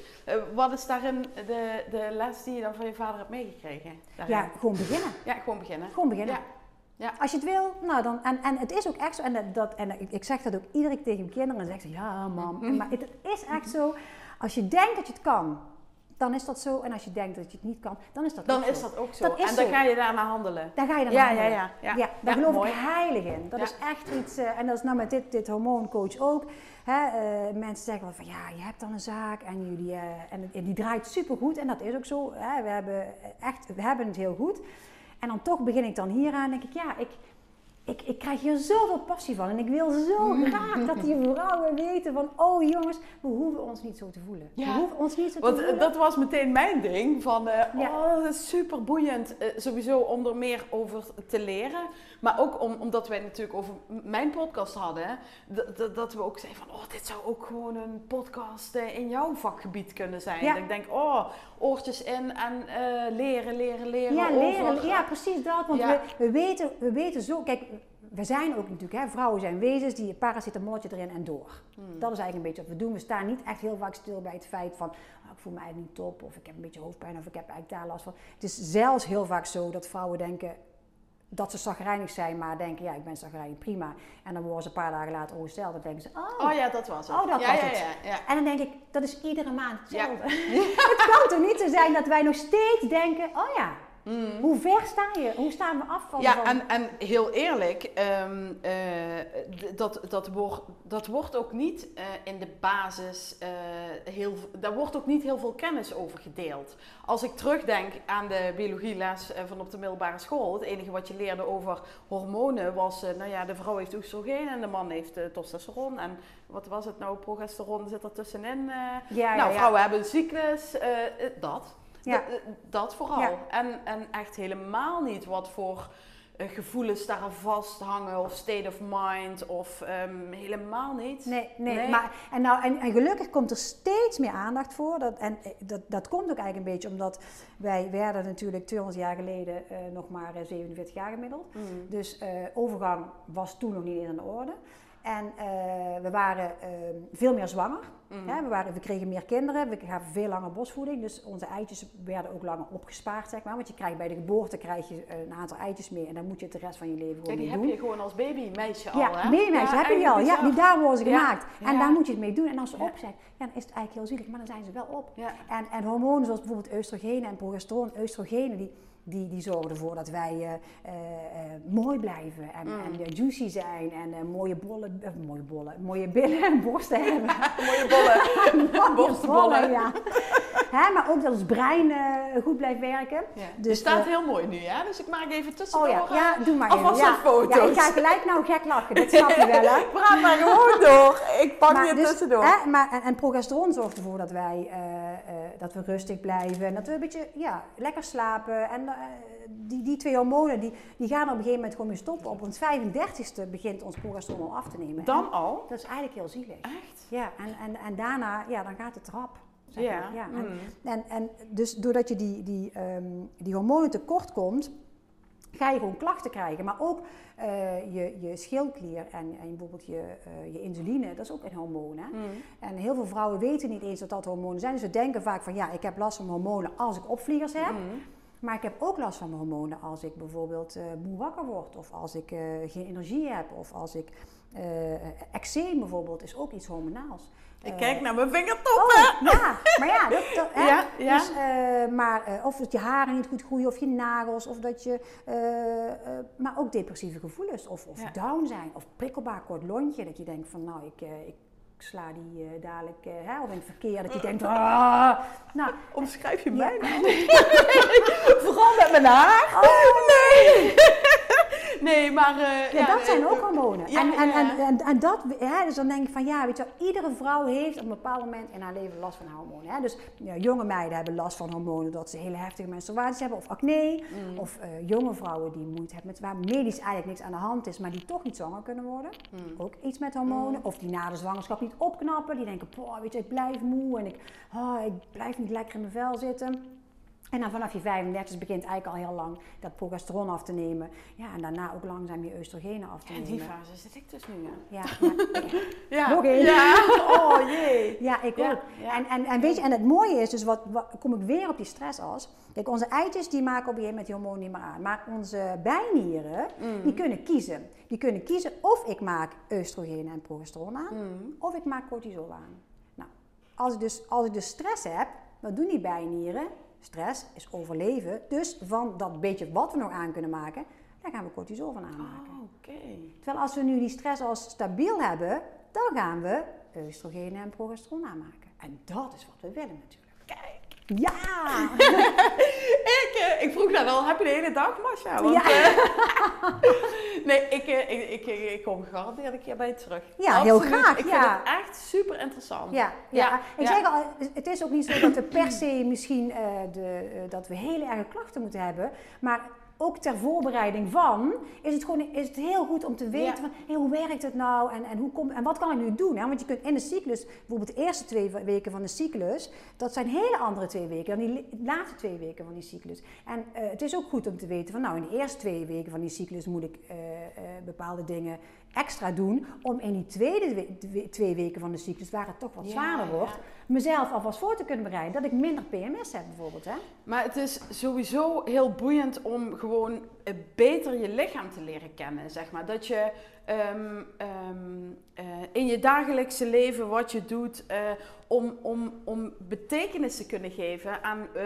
Speaker 1: Wat is daarin de, de les die je dan van je vader hebt meegekregen? daarin?
Speaker 2: Ja, gewoon beginnen.
Speaker 1: ja, gewoon beginnen.
Speaker 2: Gewoon beginnen.
Speaker 1: Ja. Ja.
Speaker 2: Als je het wil, nou dan. En, en het is ook echt zo. En, dat- en ik, zeg dat ook iedere keer tegen mijn kinderen. En dan zeggen ze: Ja, mam.
Speaker 1: Mhm.
Speaker 2: Maar het, het is echt zo. Als je denkt dat je het kan, dan is dat zo. En als je denkt dat je het niet kan, dan is dat
Speaker 1: Dan
Speaker 2: ook
Speaker 1: is
Speaker 2: zo.
Speaker 1: dat ook zo.
Speaker 2: Dat is
Speaker 1: en dan
Speaker 2: zo.
Speaker 1: ga je daarna handelen.
Speaker 2: Daar ga je dan
Speaker 1: Ja,
Speaker 2: aan
Speaker 1: ja,
Speaker 2: handelen.
Speaker 1: ja. Ja,
Speaker 2: Ja, daar
Speaker 1: Ja,
Speaker 2: geloof
Speaker 1: mooi.
Speaker 2: ik heilig in. Dat
Speaker 1: Ja.
Speaker 2: is echt iets, eh, en dat is nou met dit, dit hormooncoach ook. Hè, eh, mensen zeggen wel van ja, je hebt dan een zaak en, jullie, eh, en, en die draait supergoed. En dat is ook zo. Hè. We, hebben echt, we hebben het heel goed. En dan toch begin ik dan hieraan denk ik ja, ik, ik, ik krijg hier zoveel passie van. En ik wil zo
Speaker 1: Mm.
Speaker 2: graag dat die vrouwen weten van, oh jongens, we hoeven ons niet zo te voelen.
Speaker 1: Ja.
Speaker 2: We hoeven ons niet zo te
Speaker 1: Want eh,
Speaker 2: voelen.
Speaker 1: dat was meteen mijn ding. Van, eh,
Speaker 2: Ja.
Speaker 1: oh, dat is super boeiend. eh, sowieso om er meer over te leren. Maar ook om, omdat wij natuurlijk over mijn podcast hadden. hè, d- d- dat we ook zeiden van, oh, dit zou ook gewoon een podcast eh, in jouw vakgebied kunnen zijn.
Speaker 2: Ja.
Speaker 1: Dat ik denk, oh, oortjes in en eh, leren, leren, leren.
Speaker 2: Ja, leren.
Speaker 1: over-
Speaker 2: Ja, precies dat. Want
Speaker 1: Ja.
Speaker 2: we, we, weten, we weten zo... Kijk, we zijn ook natuurlijk... Hè, vrouwen zijn wezens die een paracetamolletje erin en door.
Speaker 1: Hmm.
Speaker 2: Dat is eigenlijk een beetje wat we doen. We staan niet echt heel vaak stil bij het feit van... "Ah, ik voel me eigenlijk niet top. Of ik heb een beetje hoofdpijn. Of ik heb eigenlijk daar last van. Het is zelfs heel vaak zo dat vrouwen denken... Dat ze zagrijnig zijn, maar denken, ja, ik ben zagrijnig, prima. En dan worden ze een paar dagen later ongesteld. Dan denken ze, oh,
Speaker 1: Oh ja, dat was het.
Speaker 2: Oh, dat
Speaker 1: ja,
Speaker 2: was
Speaker 1: ja,
Speaker 2: het.
Speaker 1: Ja, ja.
Speaker 2: En dan denk ik, dat is iedere maand hetzelfde. *laughs* het kan toch niet zo zijn dat wij nog steeds denken, oh ja, hoe ver sta je? Hoe staan we af van...
Speaker 1: Mm. Ja,
Speaker 2: van-
Speaker 1: en, en heel eerlijk, ehm, eh, dat, dat, wordt, dat wordt ook niet eh, in de basis, eh, heel, daar wordt ook niet heel veel kennis over gedeeld. Als ik terugdenk aan de biologieles van op de middelbare school, het enige wat je leerde over hormonen was, nou ja, de vrouw heeft oestrogeen en de man heeft testosteron. En wat was het nou, progesteron zit er tussenin.
Speaker 2: ja,
Speaker 1: nou,
Speaker 2: ja, ja.
Speaker 1: vrouwen hebben een cyclus, dat.
Speaker 2: Ja.
Speaker 1: Dat, eh, dat vooral.
Speaker 2: Ja.
Speaker 1: En, en echt helemaal niet wat voor eh, gevoelens daar vasthangen of state of mind of ehm, helemaal niet.
Speaker 2: Nee, nee,
Speaker 1: Nee.
Speaker 2: Maar, en, nou, en, en gelukkig komt er steeds meer aandacht voor. Dat, en eh, dat, dat komt ook eigenlijk een beetje omdat wij werden natuurlijk 200 jaar geleden nog maar eh, 47 jaar gemiddeld.
Speaker 1: Mm.
Speaker 2: Dus overgang was toen nog niet aan de orde. En eh, we waren eh, veel meer zwanger.
Speaker 1: Mm.
Speaker 2: Hè, we, waren, we kregen meer kinderen, we gaven veel langer borstvoeding. Dus onze eitjes werden ook langer opgespaard, zeg maar. Want je krijgt bij de geboorte krijg je eh, een aantal eitjes mee. En dan moet je het de rest van je leven
Speaker 1: Ja,
Speaker 2: gewoon
Speaker 1: die
Speaker 2: mee
Speaker 1: heb
Speaker 2: doen.
Speaker 1: je gewoon als babymeisje al,
Speaker 2: Ja,
Speaker 1: hè?
Speaker 2: babymeisjes heb je al. Ja, die daar worden ze gemaakt. En daar moet je het mee doen. En als ze
Speaker 1: Ja.
Speaker 2: op zijn, ja, dan is het eigenlijk heel zielig. Maar dan zijn ze wel op. En, en hormonen zoals bijvoorbeeld oestrogenen en progesteron. Oestrogenen die, die, die zorgen ervoor dat wij eh, eh, eh, mooi blijven. En,
Speaker 1: Mm.
Speaker 2: en juicy zijn. En mooie bollen, mooie bollen, mooie billen en borsten hebben. *laughs*
Speaker 1: Mooie bollen. *laughs*
Speaker 2: Mooie
Speaker 1: Borstenbollen.
Speaker 2: bollen, ja. *laughs* Hè, maar ook dat ons brein goed blijft werken.
Speaker 1: Ja.
Speaker 2: Dus,
Speaker 1: Dus staat heel mooi nu, hè? Dus ik maak even tussendoor.
Speaker 2: Oh ja, ja, doe maar even.
Speaker 1: alvast
Speaker 2: Ja,
Speaker 1: wat foto's.
Speaker 2: ja, ik ga gelijk nou gek lachen. Dat snap je wel, hè?
Speaker 1: Praat maar gewoon door. Ik pak je
Speaker 2: dus,
Speaker 1: tussendoor.
Speaker 2: hè, maar, en, en progesteron zorgt ervoor dat wij dat we rustig blijven. En dat we een beetje ja, lekker slapen. En die, die twee hormonen die, die gaan op een gegeven moment gewoon weer stoppen. Op ons 35ste begint ons progesteron al af te nemen.
Speaker 1: Dan
Speaker 2: En
Speaker 1: al?
Speaker 2: dat is eigenlijk heel zielig.
Speaker 1: Echt?
Speaker 2: Ja, en, en, en daarna, ja, dan gaat het rap. zeg
Speaker 1: Ja.
Speaker 2: maar. ja en,
Speaker 1: Mm.
Speaker 2: en, en dus doordat je die, die, ehm, die hormonen tekort komt, ga je gewoon klachten krijgen. Maar ook eh, je, je schildklier en, en bijvoorbeeld je, eh, je insuline, dat is ook een hormoon. Hè?
Speaker 1: Mm.
Speaker 2: En heel veel vrouwen weten niet eens dat dat hormonen zijn. Dus ze denken vaak van ja, ik heb last van hormonen als ik opvliegers heb.
Speaker 1: Mm.
Speaker 2: Maar ik heb ook last van mijn hormonen als ik bijvoorbeeld eh moe wakker word. Of als ik eh, geen energie heb. Of als ik... eh eczeem bijvoorbeeld is ook iets hormonaals.
Speaker 1: Ik kijk naar mijn vingertoppen.
Speaker 2: Oh, ja, maar ja, dat, dat, hè? *laughs*
Speaker 1: Ja, ja.
Speaker 2: Dus, maar of dat je haren niet goed groeien, of je nagels, of dat je, maar ook depressieve gevoelens, of, of
Speaker 1: Ja.
Speaker 2: down zijn, of prikkelbaar kort lontje, dat je denkt van nou, ik, eh, ik sla die eh, dadelijk, eh, hè, of in het verkeer, dat je denkt, ah, nou,
Speaker 1: Omschrijf je
Speaker 2: Ja.
Speaker 1: mij nou? *laughs* Vooral met mijn haar. Nee. *laughs* Nee, maar... eh,
Speaker 2: ja, dat
Speaker 1: eh,
Speaker 2: zijn ook hormonen.
Speaker 1: ja,
Speaker 2: en, en,
Speaker 1: ja.
Speaker 2: En, en, en dat, hè, dus dan denk ik van ja, weet je wel, iedere vrouw heeft op een bepaald moment in haar leven last van hormonen. Hè. Dus ja, jonge meiden hebben last van hormonen doordat ze hele heftige menstruaties hebben, of acne.
Speaker 1: Mm.
Speaker 2: Of eh, jonge vrouwen die moeite hebben met waar medisch eigenlijk niks aan de hand is, maar die toch niet zwanger kunnen worden.
Speaker 1: Mm.
Speaker 2: Ook iets met hormonen. Of die na de zwangerschap niet opknappen. Die denken, "Poh, weet je, ik blijf moe en ik, oh, ik blijf niet lekker in mijn vel zitten. En dan vanaf je 35 begint eigenlijk al heel lang dat progesteron af te nemen. Ja, en daarna ook langzaam je oestrogenen af te
Speaker 1: In
Speaker 2: nemen.
Speaker 1: die fase zit ik dus nu, ja.
Speaker 2: Ja, *laughs* maar-
Speaker 1: Ja.
Speaker 2: Nog één.
Speaker 1: Ja. *laughs* Oh jee.
Speaker 2: ja, ik
Speaker 1: Ja,
Speaker 2: ook.
Speaker 1: ja.
Speaker 2: En, en, en weet je, en het mooie is dus, wat, wat kom ik weer op die stressas. Kijk, onze eitjes die maken op een gegeven moment die hormoon niet meer aan. Maar onze bijnieren,
Speaker 1: Mm.
Speaker 2: die kunnen kiezen. Die kunnen kiezen of ik maak oestrogenen en progesteron aan,
Speaker 1: Mm.
Speaker 2: of ik maak cortisol aan. Nou, als ik dus, als ik dus stress heb, wat doen die bijnieren? Stress is overleven. Dus van dat beetje wat we nog aan kunnen maken, daar gaan we cortisol van aanmaken.
Speaker 1: Oh, Oké.
Speaker 2: Terwijl als we nu die stress als stabiel hebben, dan gaan we oestrogenen en progesteron aanmaken. En dat is wat we willen natuurlijk.
Speaker 1: Kijk.
Speaker 2: Ja! *laughs*
Speaker 1: Ik, ik vroeg net al, heb je de hele dag, Masha? Want,
Speaker 2: Ja.
Speaker 1: Nee, ik, eh, ik, ik, ik, ik kom gegarandeerd een keer bij je terug.
Speaker 2: Ja, heel graag,
Speaker 1: Ik
Speaker 2: ja.
Speaker 1: vind het echt super interessant.
Speaker 2: Ja, ja.
Speaker 1: Ja,
Speaker 2: ik zeg al, het is ook niet zo dat we per se misschien eh, de, eh, dat we hele erge klachten moeten hebben, maar ook ter voorbereiding van is het gewoon is het heel goed om te weten
Speaker 1: Ja.
Speaker 2: van hey, hoe werkt het nou en, en, hoe komt, en wat kan ik nu doen? Hè? Want je kunt in de cyclus, bijvoorbeeld de eerste twee weken van de cyclus, dat zijn hele andere twee weken dan die laatste twee weken van die cyclus. En eh, het is ook goed om te weten van nou in de eerste twee weken van die cyclus moet ik eh, eh, bepaalde dingen extra doen om in die tweede we- we- twee weken van de cyclus, waar het toch wat
Speaker 1: Ja,
Speaker 2: zwaarder
Speaker 1: ja.
Speaker 2: Mezelf alvast voor te kunnen bereiden dat ik minder PMS heb bijvoorbeeld. Hè?
Speaker 1: Maar het is sowieso heel boeiend om gewoon eh, beter je lichaam te leren kennen, zeg maar. Dat je ehm, ehm, eh, in je dagelijkse leven wat je doet eh, om, om, om betekenis te kunnen geven aan, eh,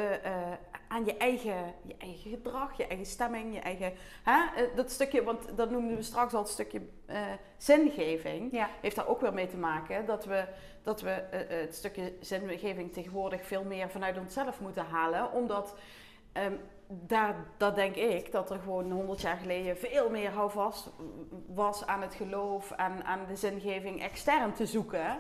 Speaker 1: aan je, eigen, je eigen gedrag, je eigen stemming, je eigen... Hè? eh, dat stukje, want dat noemden we straks al het stukje eh, zingeving
Speaker 2: Ja.
Speaker 1: heeft daar ook weer mee te maken dat we, dat we eh, het stukje zingeving tegenwoordig veel meer vanuit onszelf moeten halen. Omdat ehm, daar, dat denk ik, dat er gewoon 100 jaar geleden veel meer houvast was aan het geloof, aan, aan de zingeving extern te zoeken.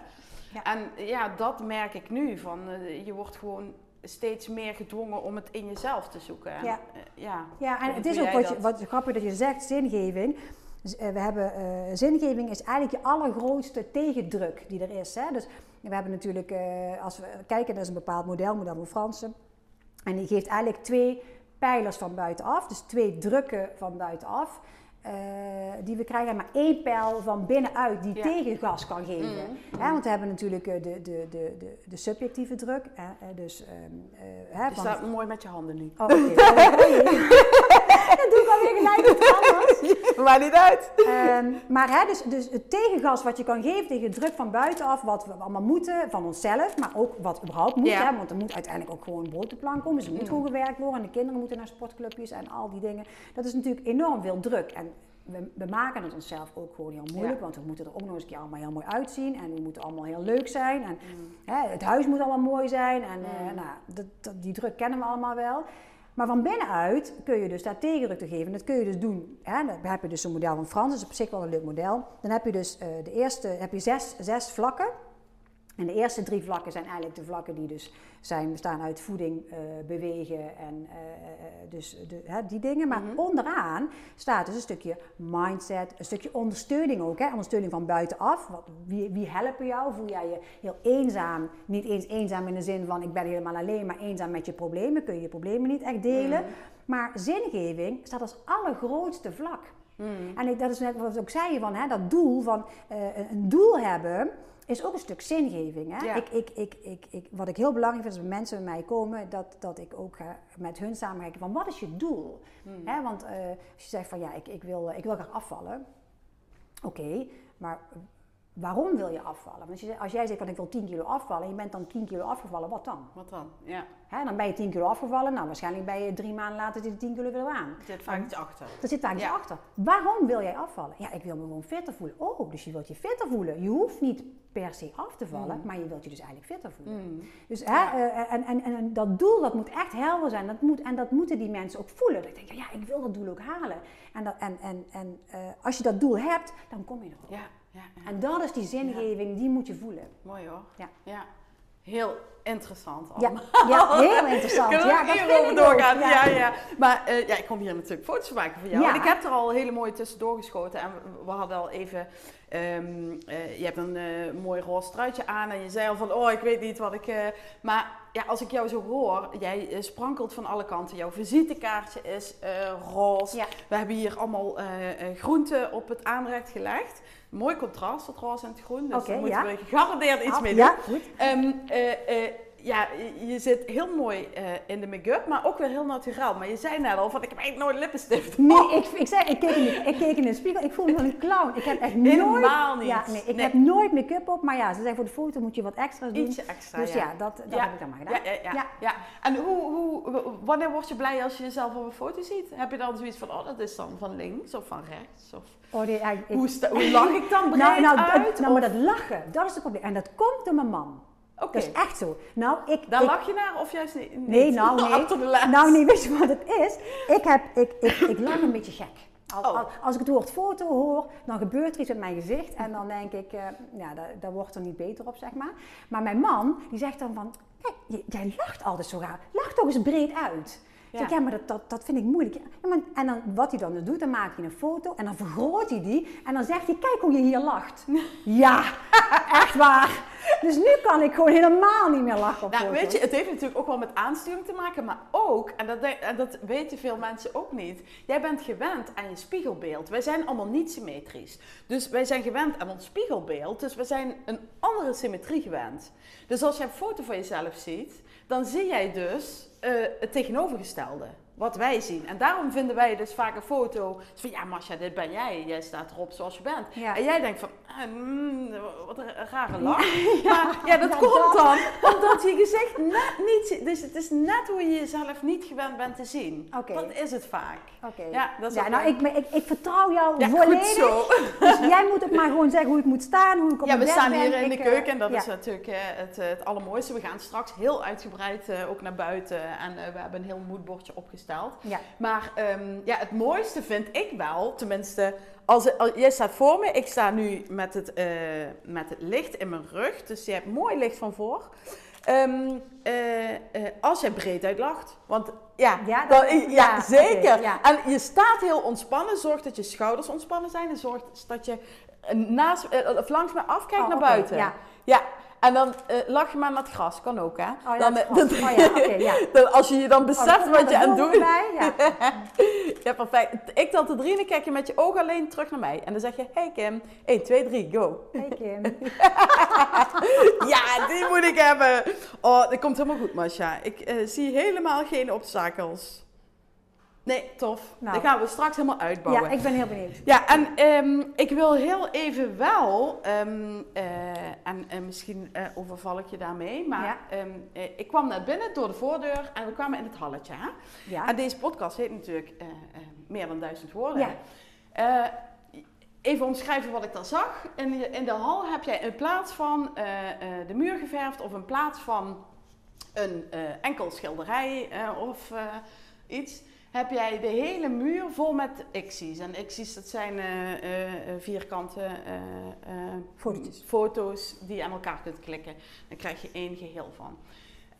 Speaker 2: Ja.
Speaker 1: En ja, dat merk ik nu. Van, je wordt gewoon steeds meer gedwongen om het in jezelf te zoeken. En,
Speaker 2: Ja.
Speaker 1: eh, ja.
Speaker 2: Ja, en het is ook wat, je, wat grappig dat je zegt, zingeving. Eh, We hebben, eh, zingeving is eigenlijk je allergrootste tegendruk die er is. Hè? Dus we hebben natuurlijk, als we kijken, is een bepaald model, model van Fransen. En die geeft eigenlijk twee pijlers van buitenaf, dus twee drukken van buitenaf. Eh, die we krijgen, maar één pijl van binnenuit die
Speaker 1: Ja.
Speaker 2: tegengas kan geven.
Speaker 1: Mhm.
Speaker 2: Hè, want we hebben natuurlijk eh, de, de, de, de, de subjectieve druk. Hè, eh, dus, ehm, eh, hè,
Speaker 1: Je
Speaker 2: van-
Speaker 1: staat mooi met je handen nu.
Speaker 2: Oh. *laughs* *laughs* Dat doe ik alweer gelijk iets anders.
Speaker 1: Maar niet uit.
Speaker 2: Ehm, maar hè, dus, dus het tegengas wat je kan geven tegen druk van buitenaf, wat we allemaal moeten van onszelf, maar ook wat überhaupt moet,
Speaker 1: Ja.
Speaker 2: hè, want er moet uiteindelijk ook gewoon brood op de plank komen, dus er moet gewoon gewerkt worden en de kinderen moeten naar sportclubjes en al die dingen. Dat is natuurlijk enorm veel druk. En we, we maken het onszelf ook gewoon heel moeilijk,
Speaker 1: Ja.
Speaker 2: want we moeten er ook nog eens een keer allemaal heel mooi uitzien en we moeten allemaal heel leuk zijn en hè, het huis moet allemaal mooi zijn en eh,
Speaker 1: Mm.
Speaker 2: nou, dat, dat, die druk kennen we allemaal wel. Maar van binnenuit kun je dus daar tegendruk te geven. Dat kun je dus doen. Dan heb je dus een model van Frans, dat is op zich wel een leuk model. Dan heb je dus eh, de eerste, heb je zes, zes vlakken. En de eerste drie vlakken zijn eigenlijk de vlakken die dus zijn, bestaan uit voeding, eh, bewegen en eh, eh, dus de, hè, die dingen. Maar
Speaker 1: Mhm.
Speaker 2: onderaan staat dus een stukje mindset, een stukje ondersteuning ook. Hè? Ondersteuning van buitenaf. Wat, wie, wie helpen jou? Voel jij je heel eenzaam? Niet eens eenzaam in de zin van ik ben helemaal alleen, maar eenzaam met je problemen. Kun je je problemen niet echt delen.
Speaker 1: Mhm.
Speaker 2: Maar zingeving staat als allergrootste vlak.
Speaker 1: Mhm.
Speaker 2: En ik, dat is net wat ik ook zei, van, hè, dat doel van een doel hebben is ook een stuk zingeving. Hè?
Speaker 1: Ja.
Speaker 2: Ik, ik, ik, ik, ik, wat ik heel belangrijk vind als mensen bij mij komen, dat, dat ik ook ga met hun samenwerken van wat is je doel?
Speaker 1: Mhm.
Speaker 2: Hè, want eh, als je zegt van ja, ik, ik, wil, ik wil graag afvallen. Oké, maar waarom wil je afvallen? Want als, jij zegt van ik wil 10 kilo afvallen en je bent dan 10 kilo afgevallen, wat dan?
Speaker 1: Wat dan? Ja,
Speaker 2: Hè, dan ben je 10 kilo afgevallen, nou waarschijnlijk ben je drie maanden later die 10 kilo weer aan.
Speaker 1: er zit vaak iets achter.
Speaker 2: Er zit vaak iets
Speaker 1: Ja.
Speaker 2: achter. Waarom wil jij afvallen? Ja, ik wil me gewoon fitter voelen. Oh, dus je wilt je fitter voelen. Je hoeft niet per se af te vallen, maar je wilt je dus eigenlijk fitter voelen.
Speaker 1: Mm.
Speaker 2: Dus hè,
Speaker 1: Ja.
Speaker 2: eh, en, en, en dat doel, dat moet echt helder zijn. Dat moet, en dat moeten die mensen ook voelen. Dat ik denk, ja, ik wil dat doel ook halen. En, dat, en, en, en eh, als je dat doel hebt, dan kom je erop.
Speaker 1: Ja, ja.
Speaker 2: En dat is die zingeving, die moet je voelen.
Speaker 1: mooi hoor.
Speaker 2: Ja.
Speaker 1: ja. Heel interessant allemaal.
Speaker 2: ja heel *laughs* interessant.
Speaker 1: Kunnen
Speaker 2: Ja, dat vind ik
Speaker 1: doorgaan?
Speaker 2: Ja.
Speaker 1: Ja, ja. Maar eh, ja, ik kom hier natuurlijk foto's maken van jou. En ik heb er al hele mooie tussendoor geschoten. En we, we hadden al even... ehm, eh, je hebt een eh, mooi roze truitje aan. En je zei al van, oh, ik weet niet wat ik... eh, maar ja, als ik jou zo hoor, jij sprankelt van alle kanten. Jouw visitekaartje is roze.
Speaker 2: Ja.
Speaker 1: We hebben hier allemaal groenten op het aanrecht gelegd. Mooi contrast, het roze en het groen. Dus
Speaker 2: Oké,
Speaker 1: daar moeten
Speaker 2: ja.
Speaker 1: we gegarandeerd iets mee doen.
Speaker 2: Ja, goed.
Speaker 1: Ehm, eh, eh, ja, je- zit heel mooi eh, in de make-up, maar ook weer heel natuurlijk. Maar je zei net al van, ik heb eigenlijk nooit lippenstift.
Speaker 2: Nee, ik, ik zei, ik keek, in de, ik keek in de spiegel, ik voelde me wel een clown. Ik heb echt nooit...
Speaker 1: Helemaal niet.
Speaker 2: Ja, nee, ik
Speaker 1: Nee.
Speaker 2: heb nooit make-up op, maar ja, ze zeggen voor de foto moet je wat extra's doen.
Speaker 1: Ietsje extra,
Speaker 2: dus
Speaker 1: ja.
Speaker 2: ja, dat, dat
Speaker 1: Ja.
Speaker 2: heb ik dan maar gedaan.
Speaker 1: ja, ja. En hoe, hoe, wanneer word je blij als je jezelf op een foto ziet? Heb je dan zoiets van, oh, dat is dan van links of van rechts? Of,
Speaker 2: Oh, nee, ik-
Speaker 1: hoe, hoe lach ik dan *laughs* breed
Speaker 2: nou, nou,
Speaker 1: uit?
Speaker 2: dat- nou, maar dat lachen, dat is het probleem. En dat komt door mijn man.
Speaker 1: Oké.
Speaker 2: Dat is echt zo. Nou, ik...
Speaker 1: Daar
Speaker 2: ik-
Speaker 1: lach je naar of juist niet?
Speaker 2: Nee,
Speaker 1: niet?
Speaker 2: nou *laughs* nee.
Speaker 1: Achter de lens.
Speaker 2: Nou nee, weet je wat het is? Ik, heb, ik, ik, ik lach een beetje gek. Als,
Speaker 1: Oh.
Speaker 2: als, ik het woord foto hoor, dan gebeurt er iets met mijn gezicht. En dan denk ik, eh, ja, daar, daar wordt er niet beter op, zeg maar. Maar mijn man, die zegt dan van, "Kijk, j- jij lacht altijd zo raar. Lach toch eens breed uit.
Speaker 1: Ja.
Speaker 2: Ja. Zeg, ja, maar dat, dat, dat vind ik moeilijk. Ja, maar, en dan, wat hij dan doet, dan maakt hij een foto en dan vergroot hij die. En dan zegt hij, kijk hoe je hier lacht. *laughs* Ja, echt waar. Dus nu kan ik gewoon helemaal niet meer lachen op
Speaker 1: Nou,
Speaker 2: foto's.
Speaker 1: weet je, het heeft natuurlijk ook wel met aansturing te maken, maar ook, en dat, en dat weten veel mensen ook niet, jij bent gewend aan je spiegelbeeld. Wij zijn allemaal niet symmetrisch. Dus wij zijn gewend aan ons spiegelbeeld, dus we zijn een andere symmetrie gewend. Dus als je een foto van jezelf ziet, dan zie jij dus eh, het tegenovergestelde. Wat wij zien. En daarom vinden wij dus vaak een foto. Van ja, Masha, dit ben jij. Jij staat erop zoals je bent.
Speaker 2: Ja.
Speaker 1: En jij denkt van, ah, mm, wat een rare lach. Maar *laughs* ja, dat
Speaker 2: Ja,
Speaker 1: komt dan omdat je gezicht net niet. Dus het is net hoe je jezelf niet gewend bent te zien.
Speaker 2: Oké.
Speaker 1: Dat is het vaak.
Speaker 2: Oké.
Speaker 1: Ja, dat is
Speaker 2: ja, nou, ik, ik, ik vertrouw jou
Speaker 1: Ja,
Speaker 2: volledig.
Speaker 1: goed zo. *laughs*
Speaker 2: Dus jij moet ook maar gewoon zeggen hoe ik moet staan, hoe ik op
Speaker 1: Ja, we staan
Speaker 2: ben.
Speaker 1: hier in de
Speaker 2: Ik, eh,
Speaker 1: keuken en dat
Speaker 2: ja.
Speaker 1: is natuurlijk eh, het, eh, het allermooiste. We gaan straks heel uitgebreid eh, ook naar buiten en eh, we hebben een heel moodbordje opgesteld.
Speaker 2: Ja.
Speaker 1: Maar ehm, ja, het mooiste vind ik wel, tenminste, als, als, jij staat voor me, ik sta nu met het, eh, met het licht in mijn rug, dus je hebt mooi licht van voor. Ehm, eh, eh, als jij breed uitlacht, want ja,
Speaker 2: Ja,
Speaker 1: dan-
Speaker 2: dat-
Speaker 1: ja,
Speaker 2: ja,
Speaker 1: zeker.
Speaker 2: ja.
Speaker 1: En je staat heel ontspannen, zorg dat je schouders ontspannen zijn en zorg dat je eh, naast, eh, of langs me afkijkt
Speaker 2: Oh,
Speaker 1: naar buiten.
Speaker 2: ja.
Speaker 1: Ja, en dan eh, lach je maar naar het gras, kan ook hè.
Speaker 2: Oh ja,
Speaker 1: dan,
Speaker 2: het
Speaker 1: eh, dan-
Speaker 2: Oh ja, oké, ja. *laughs*
Speaker 1: dan als je je dan beseft
Speaker 2: Oh,
Speaker 1: wat je aan het
Speaker 2: doen Ja. *laughs*
Speaker 1: ja, perfect. Ik tel tot drie en dan kijk je met je ogen alleen terug naar mij. En dan zeg je, hey Kim, 1, 2, 3, go.
Speaker 2: Hey Kim. *laughs*
Speaker 1: Ja, die moet ik hebben. Oh, dat komt helemaal goed, Masha. Ik eh, zie helemaal geen obstakels. Nee, tof.
Speaker 2: Nou.
Speaker 1: Dat gaan we straks helemaal uitbouwen.
Speaker 2: Ja, ik ben heel benieuwd.
Speaker 1: Ja, en ehm, ik wil heel even wel, ehm, eh, en eh, misschien eh, overval ik je daarmee, maar
Speaker 2: Ja.
Speaker 1: ehm, eh, ik kwam net binnen door de voordeur en we kwamen in het halletje. Hè?
Speaker 2: Ja.
Speaker 1: En deze podcast heet natuurlijk Meer dan duizend woorden.
Speaker 2: Ja.
Speaker 1: Even omschrijven wat ik daar zag. In de, in de hal heb jij in plaats van de muur geverfd of in plaats van een enkel schilderij of iets, heb jij de hele muur vol met X's. En X's, dat zijn eh, vierkante
Speaker 2: Fotootjes.
Speaker 1: foto's die je aan elkaar kunt klikken. Dan krijg je één geheel van.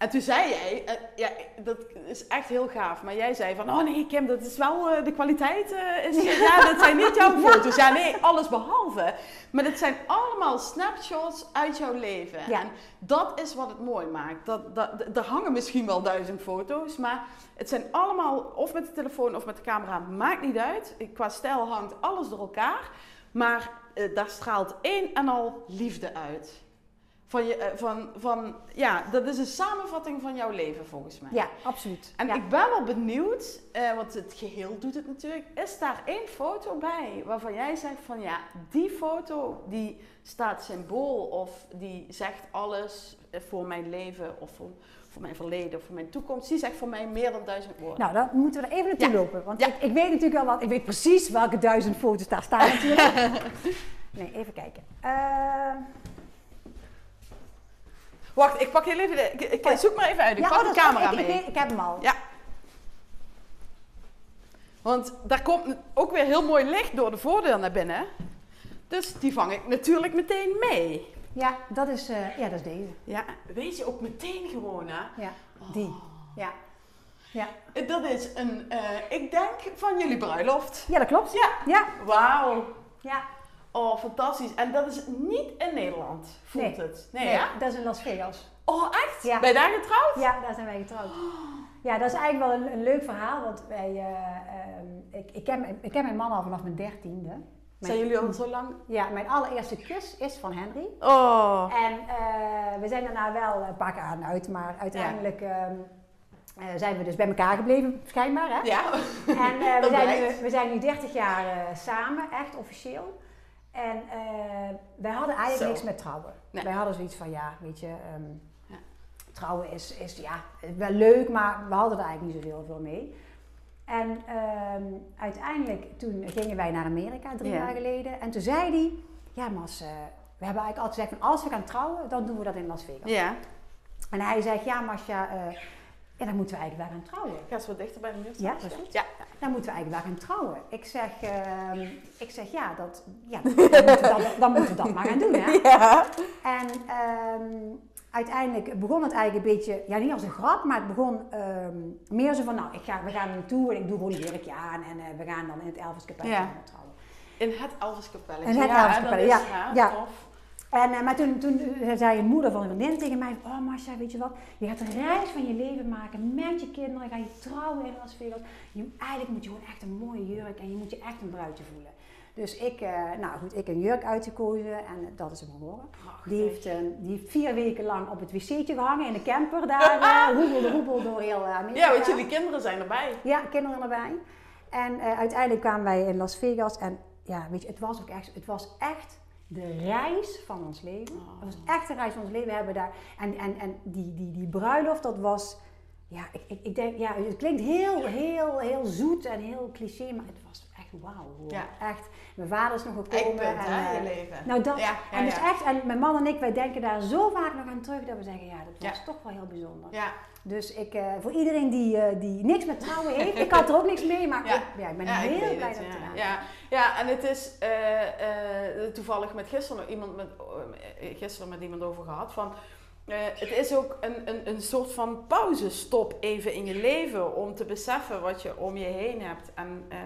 Speaker 1: En toen zei jij, eh, ja, dat is echt heel gaaf, maar jij zei van, oh nee Kim, dat is wel, eh, de kwaliteit eh, is, *laughs* ja, dat zijn niet jouw foto's. Ja nee, alles behalve. Maar het zijn allemaal snapshots uit jouw leven.
Speaker 2: Ja.
Speaker 1: En dat is wat het mooi maakt. Dat, dat, er hangen misschien wel duizend foto's, maar het zijn allemaal, of met de telefoon of met de camera, maakt niet uit. Qua stijl hangt alles door elkaar, maar daar straalt één en al liefde uit. Van je, eh, van, van, ja, dat is een samenvatting van jouw leven volgens mij.
Speaker 2: Ja, absoluut.
Speaker 1: En
Speaker 2: ja.
Speaker 1: ik ben wel benieuwd, eh, want het geheel doet het natuurlijk. Is daar één foto bij waarvan jij zegt van ja, die foto die staat symbool of die zegt alles eh, voor mijn leven of voor, voor mijn verleden of voor mijn toekomst. Die zegt voor mij meer dan duizend woorden.
Speaker 2: Nou, dan moeten we er even naartoe
Speaker 1: Ja.
Speaker 2: lopen. Want
Speaker 1: Ja.
Speaker 2: ik, ik weet natuurlijk wel wat. Ik weet precies welke duizend foto's daar staan natuurlijk. *laughs* nee, even kijken. Eh,
Speaker 1: Wacht, ik pak heel even de, ik, ik zoek maar even uit. Ik
Speaker 2: ja,
Speaker 1: pak
Speaker 2: oh,
Speaker 1: de camera
Speaker 2: ik, ik,
Speaker 1: mee.
Speaker 2: weet- ik heb hem al.
Speaker 1: Ja. Want daar komt ook weer heel mooi licht door de voordeur naar binnen. Dus die vang ik natuurlijk meteen mee.
Speaker 2: Ja, dat is, eh, ja, dat is deze.
Speaker 1: Ja, weet je ook meteen gewoon hè.
Speaker 2: Ja, die. Ja. Ja.
Speaker 1: Dat is een, eh, ik denk van jullie bruiloft.
Speaker 2: ja, dat klopt.
Speaker 1: Ja.
Speaker 2: Ja.
Speaker 1: Wauw.
Speaker 2: Ja.
Speaker 1: Oh, fantastisch. En dat is niet in Nederland, voelt
Speaker 2: Nee.
Speaker 1: het. Nee,
Speaker 2: Nee,
Speaker 1: ja?
Speaker 2: dat is in Las Vegas.
Speaker 1: Oh, echt?
Speaker 2: Ja.
Speaker 1: Ben je daar getrouwd?
Speaker 2: Ja, daar zijn wij getrouwd. Ja, dat is eigenlijk wel een, een leuk verhaal, want wij, eh, ehm, ik, ik, ken, ik ken mijn man al vanaf mijn dertiende.
Speaker 1: Zijn jullie al zo lang?
Speaker 2: Ja, mijn allereerste kus is van Henry.
Speaker 1: Oh.
Speaker 2: En eh, we zijn daarna wel een paar keer aan uit, maar uiteindelijk ehm, eh, zijn we dus bij elkaar gebleven, schijnbaar. Hè?
Speaker 1: Ja.
Speaker 2: En *laughs* we, zijn nu, we zijn nu 30 jaar samen, echt officieel. En eh, wij hadden eigenlijk
Speaker 1: Zo.
Speaker 2: niks met trouwen.
Speaker 1: Nee.
Speaker 2: Wij hadden zoiets van, ja, weet je, ehm,
Speaker 1: Ja.
Speaker 2: trouwen is, is ja, wel leuk, maar we hadden er eigenlijk niet zoveel veel mee. En ehm, uiteindelijk, toen gingen wij naar Amerika, drie
Speaker 1: Ja.
Speaker 2: jaar geleden. En toen zei hij, ja Mas, eh, we hebben eigenlijk altijd gezegd van als we gaan trouwen, dan doen we dat in Las Vegas.
Speaker 1: Ja.
Speaker 2: En hij zegt, ja Masja, eh, ja, dan moeten we eigenlijk daar gaan trouwen.
Speaker 1: Ga eens wat dichter bij de muur
Speaker 2: Ja,
Speaker 1: staan.
Speaker 2: dat is goed.
Speaker 1: Ja.
Speaker 2: Dan moeten we eigenlijk daar gaan trouwen. Ik zeg, ehm, ik zeg ja, dat, ja dan, moeten we dat, dan moeten we dat maar gaan doen. Hè? *laughs*
Speaker 1: Ja.
Speaker 2: En ehm, uiteindelijk begon het eigenlijk een beetje, ja niet als een grap, maar het begon ehm, meer zo van, nou, ik ga, we gaan naartoe en ik doe gewoon een jurkje aan en eh, we gaan dan in het Elvis
Speaker 1: Ja.
Speaker 2: trouwen.
Speaker 1: In het Elvis Kapelletje.
Speaker 2: In het
Speaker 1: ja,
Speaker 2: Elvis
Speaker 1: is,
Speaker 2: ja.
Speaker 1: ja,
Speaker 2: Ja.
Speaker 1: tof.
Speaker 2: En, eh, maar toen, toen zei een moeder van een vriendin tegen mij, oh Marcia, weet je wat, je gaat een reis van je leven maken met je kinderen, ga je trouwen in Las Vegas. Je, eigenlijk moet je gewoon echt een mooie jurk en je moet je echt een bruidje voelen. Dus ik, eh, nou goed, ik een jurk uitgekozen en dat is hem geworden. Die heeft, eh, die heeft vier weken lang op het wc'tje gehangen in de camper daar, *laughs* roebel de roebel door heel eh, Amerika.
Speaker 1: Ja, want jullie kinderen zijn erbij.
Speaker 2: Ja, kinderen erbij. En eh, uiteindelijk kwamen wij in Las Vegas en ja, weet je, het was ook echt, het was echt de reis van ons leven.
Speaker 1: Oh.
Speaker 2: Het was echt de reis van ons leven. We hebben daar, en en, en die, die, die bruiloft, dat was, ja, ik, ik, ik denk, ja, het klinkt heel, heel, heel zoet en heel cliché, maar het was wauw. hoor.
Speaker 1: Ja.
Speaker 2: Echt, mijn vader is nog gekomen.
Speaker 1: Eikpunt,
Speaker 2: en,
Speaker 1: hè,
Speaker 2: eh,
Speaker 1: je leven.
Speaker 2: nou, dat,
Speaker 1: Ja, ja,
Speaker 2: en dus echt, en mijn man en ik, wij denken daar zo vaak nog aan terug dat we zeggen, ja, dat was toch wel heel bijzonder.
Speaker 1: Ja,
Speaker 2: Dus ik, eh, voor iedereen die, eh, die niks met trouwen heeft, ik had er ook niks mee, maar
Speaker 1: Ja.
Speaker 2: ik, ja, ik ben
Speaker 1: ik
Speaker 2: heel blij
Speaker 1: het,
Speaker 2: dat het
Speaker 1: ja.
Speaker 2: gedaan
Speaker 1: ja. ja, en het is eh, eh, toevallig met gisteren nog iemand met, eh, gisteren met iemand over gehad van. eh, het is ook een, een, een soort van pauzestop even in je leven om te beseffen wat je om je heen hebt en eh,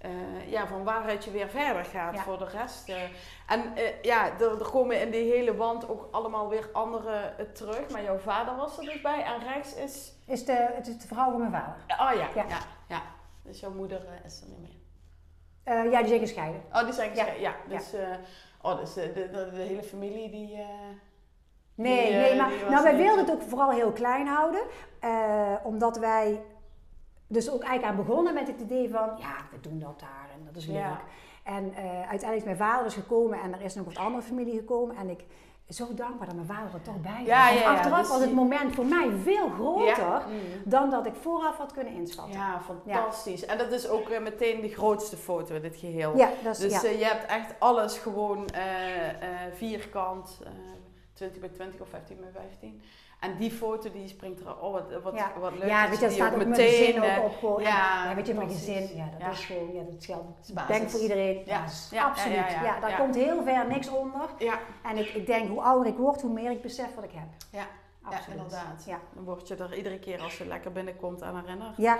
Speaker 1: eh, ja, van waaruit je weer verder gaat
Speaker 2: Ja.
Speaker 1: voor de rest. eh. en eh, ja, er, er komen in die hele wand ook allemaal weer anderen terug, maar jouw vader was er dus bij en rechts is
Speaker 2: Is de, het is de vrouw van mijn vader.
Speaker 1: Oh ja, ja,
Speaker 2: Ja.
Speaker 1: ja. Dus jouw moeder is er niet meer.
Speaker 2: Ja, die zijn gescheiden.
Speaker 1: Oh, die zijn gescheiden. Ja, dus, oh, dus de, de, hele familie die...
Speaker 2: Nee,
Speaker 1: Die,
Speaker 2: nee, maar nou, wij wilden het ook vooral heel klein houden. omdat wij dus ook eigenlijk aan begonnen met het idee van, ja, we doen dat daar en dat is leuk.
Speaker 1: Ja.
Speaker 2: En eh, uiteindelijk is mijn vader dus gekomen en er is nog wat andere familie gekomen. En ik zo dankbaar dat mijn vader er toch bij was.
Speaker 1: Ja, ja,
Speaker 2: achteraf
Speaker 1: dus
Speaker 2: was het moment voor mij veel groter.
Speaker 1: Mm.
Speaker 2: dan dat ik vooraf had kunnen inschatten.
Speaker 1: Ja, fantastisch. En dat is ook eh, meteen de grootste foto in dit geheel.
Speaker 2: Ja, dat is,
Speaker 1: Dus eh, je hebt echt alles gewoon vierkant, eh 20 bij 20 of 15 bij 15. En die foto die springt er, oh wat, wat,
Speaker 2: Ja.
Speaker 1: wat leuk.
Speaker 2: ja, weet
Speaker 1: je
Speaker 2: dat staat ook
Speaker 1: ook
Speaker 2: met
Speaker 1: meteen...
Speaker 2: gezin
Speaker 1: eh,
Speaker 2: ook op gewoon.
Speaker 1: ja,
Speaker 2: En, ja, weet je, mijn gezin, ja, dat
Speaker 1: Ja.
Speaker 2: is gewoon, ja, dat geldt. denk voor iedereen,
Speaker 1: Ja.
Speaker 2: absoluut.
Speaker 1: ja,
Speaker 2: daar komt heel ver niks onder.
Speaker 1: Ja,
Speaker 2: En ik, ik denk, hoe ouder ik word, hoe meer ik besef wat ik heb.
Speaker 1: Ja. ja,
Speaker 2: Absoluut.
Speaker 1: inderdaad.
Speaker 2: Ja.
Speaker 1: Dan word je er iedere keer als je lekker binnenkomt aan herinnerd.
Speaker 2: Ja,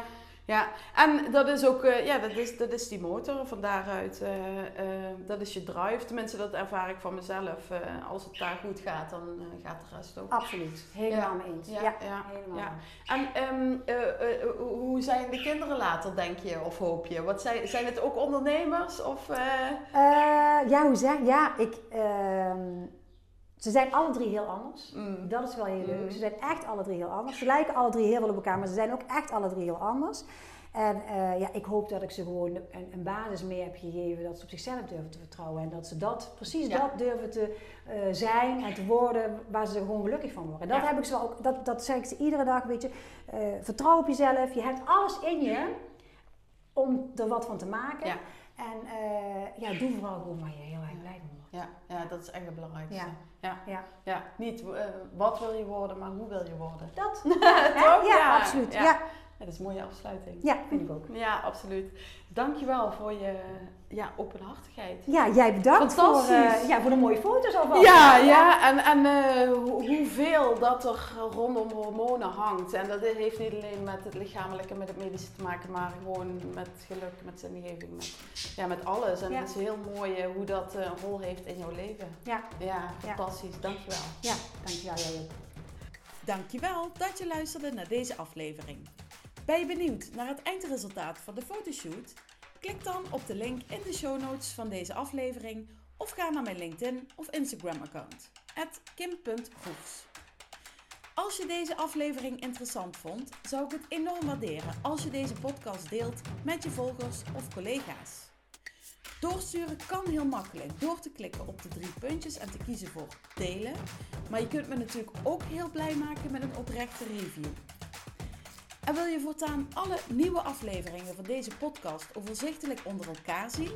Speaker 1: Ja, en dat is ook, eh, ja, dat is, dat is die motor. Van daaruit, eh, eh, dat is je drive. Tenminste, dat ervaar ik van mezelf. Als het daar goed gaat, dan gaat de rest ook.
Speaker 2: absoluut. Helemaal mee eens.
Speaker 1: Ja,
Speaker 2: Ja,
Speaker 1: ja,
Speaker 2: helemaal.
Speaker 1: En ehm, eh, eh, hoe zijn de kinderen later, denk je, of hoop je? Wat zijn, zijn het ook ondernemers? Of,
Speaker 2: ja, hoe zeg Ja, ik... ehm, ze zijn alle drie heel anders.
Speaker 1: mm,
Speaker 2: Dat is wel heel leuk.
Speaker 1: Mm.
Speaker 2: Ze zijn echt alle drie heel anders. Ze lijken alle drie heel veel op elkaar, maar ze zijn ook echt alle drie heel anders. En eh, ja, ik hoop dat ik ze gewoon een, een basis mee heb gegeven dat ze op zichzelf durven te vertrouwen. En dat ze dat, precies
Speaker 1: Ja.
Speaker 2: dat durven te eh, zijn en te worden waar ze gewoon gelukkig van worden. En dat
Speaker 1: Ja.
Speaker 2: heb ik ze ook, dat, dat zeg ik ze iedere dag, weet je. eh, vertrouw op jezelf. Je hebt alles in je om er wat van te maken.
Speaker 1: Ja.
Speaker 2: En ja, doe vooral gewoon waar je heel erg blij wordt.
Speaker 1: Ja, ja, dat is echt het belangrijkste.
Speaker 2: Ja.
Speaker 1: Ja.
Speaker 2: Ja.
Speaker 1: Niet eh, wat wil je worden, maar hoe wil je worden.
Speaker 2: Dat, *laughs*
Speaker 1: Toch?
Speaker 2: ja,
Speaker 1: Ja,
Speaker 2: absoluut.
Speaker 1: ja. Dat is een mooie afsluiting.
Speaker 2: ja, vind ik ook.
Speaker 1: Ja, absoluut. Dankjewel voor je ja, openhartigheid.
Speaker 2: Ja, jij bedankt voor, eh, ja, voor de mooie foto's alvast.
Speaker 1: Ja, ja, en, en eh, hoe- hoeveel dat er rondom hormonen hangt. En dat heeft niet alleen met het lichamelijke, met het medische te maken, maar gewoon met geluk, met zingeving, met, ja, met alles. En
Speaker 2: Ja.
Speaker 1: het is heel mooi eh, hoe dat eh, een rol heeft in jouw leven.
Speaker 2: Ja,
Speaker 1: Ja, fantastisch. Dankjewel.
Speaker 2: ja, dankjewel jij ook.
Speaker 3: Dankjewel dat je luisterde naar deze aflevering. Ben je benieuwd naar het eindresultaat van de fotoshoot? Klik dan op de link in de show notes van deze aflevering of ga naar mijn LinkedIn of Instagram account, kim.groefs. Als je deze aflevering interessant vond, zou ik het enorm waarderen als je deze podcast deelt met je volgers of collega's. Doorsturen kan heel makkelijk door te klikken op de drie puntjes en te kiezen voor delen. Maar je kunt me natuurlijk ook heel blij maken met een oprechte review. Wil je voortaan alle nieuwe afleveringen van deze podcast overzichtelijk onder elkaar zien?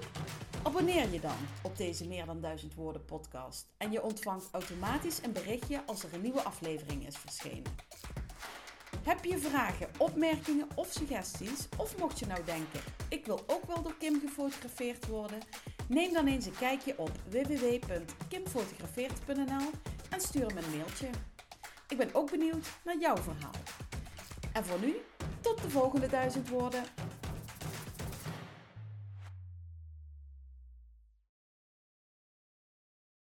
Speaker 1: Abonneer je dan op deze Meer dan Duizend Woorden podcast en je ontvangt automatisch een berichtje als er een nieuwe aflevering is verschenen. Heb je vragen, opmerkingen of suggesties? Of mocht je nou denken, ik wil ook wel door Kim gefotografeerd worden? Neem dan eens een kijkje op www.kimfotografeert.nl en stuur me een mailtje. Ik ben ook benieuwd naar jouw verhaal. En voor nu, tot de volgende duizend woorden.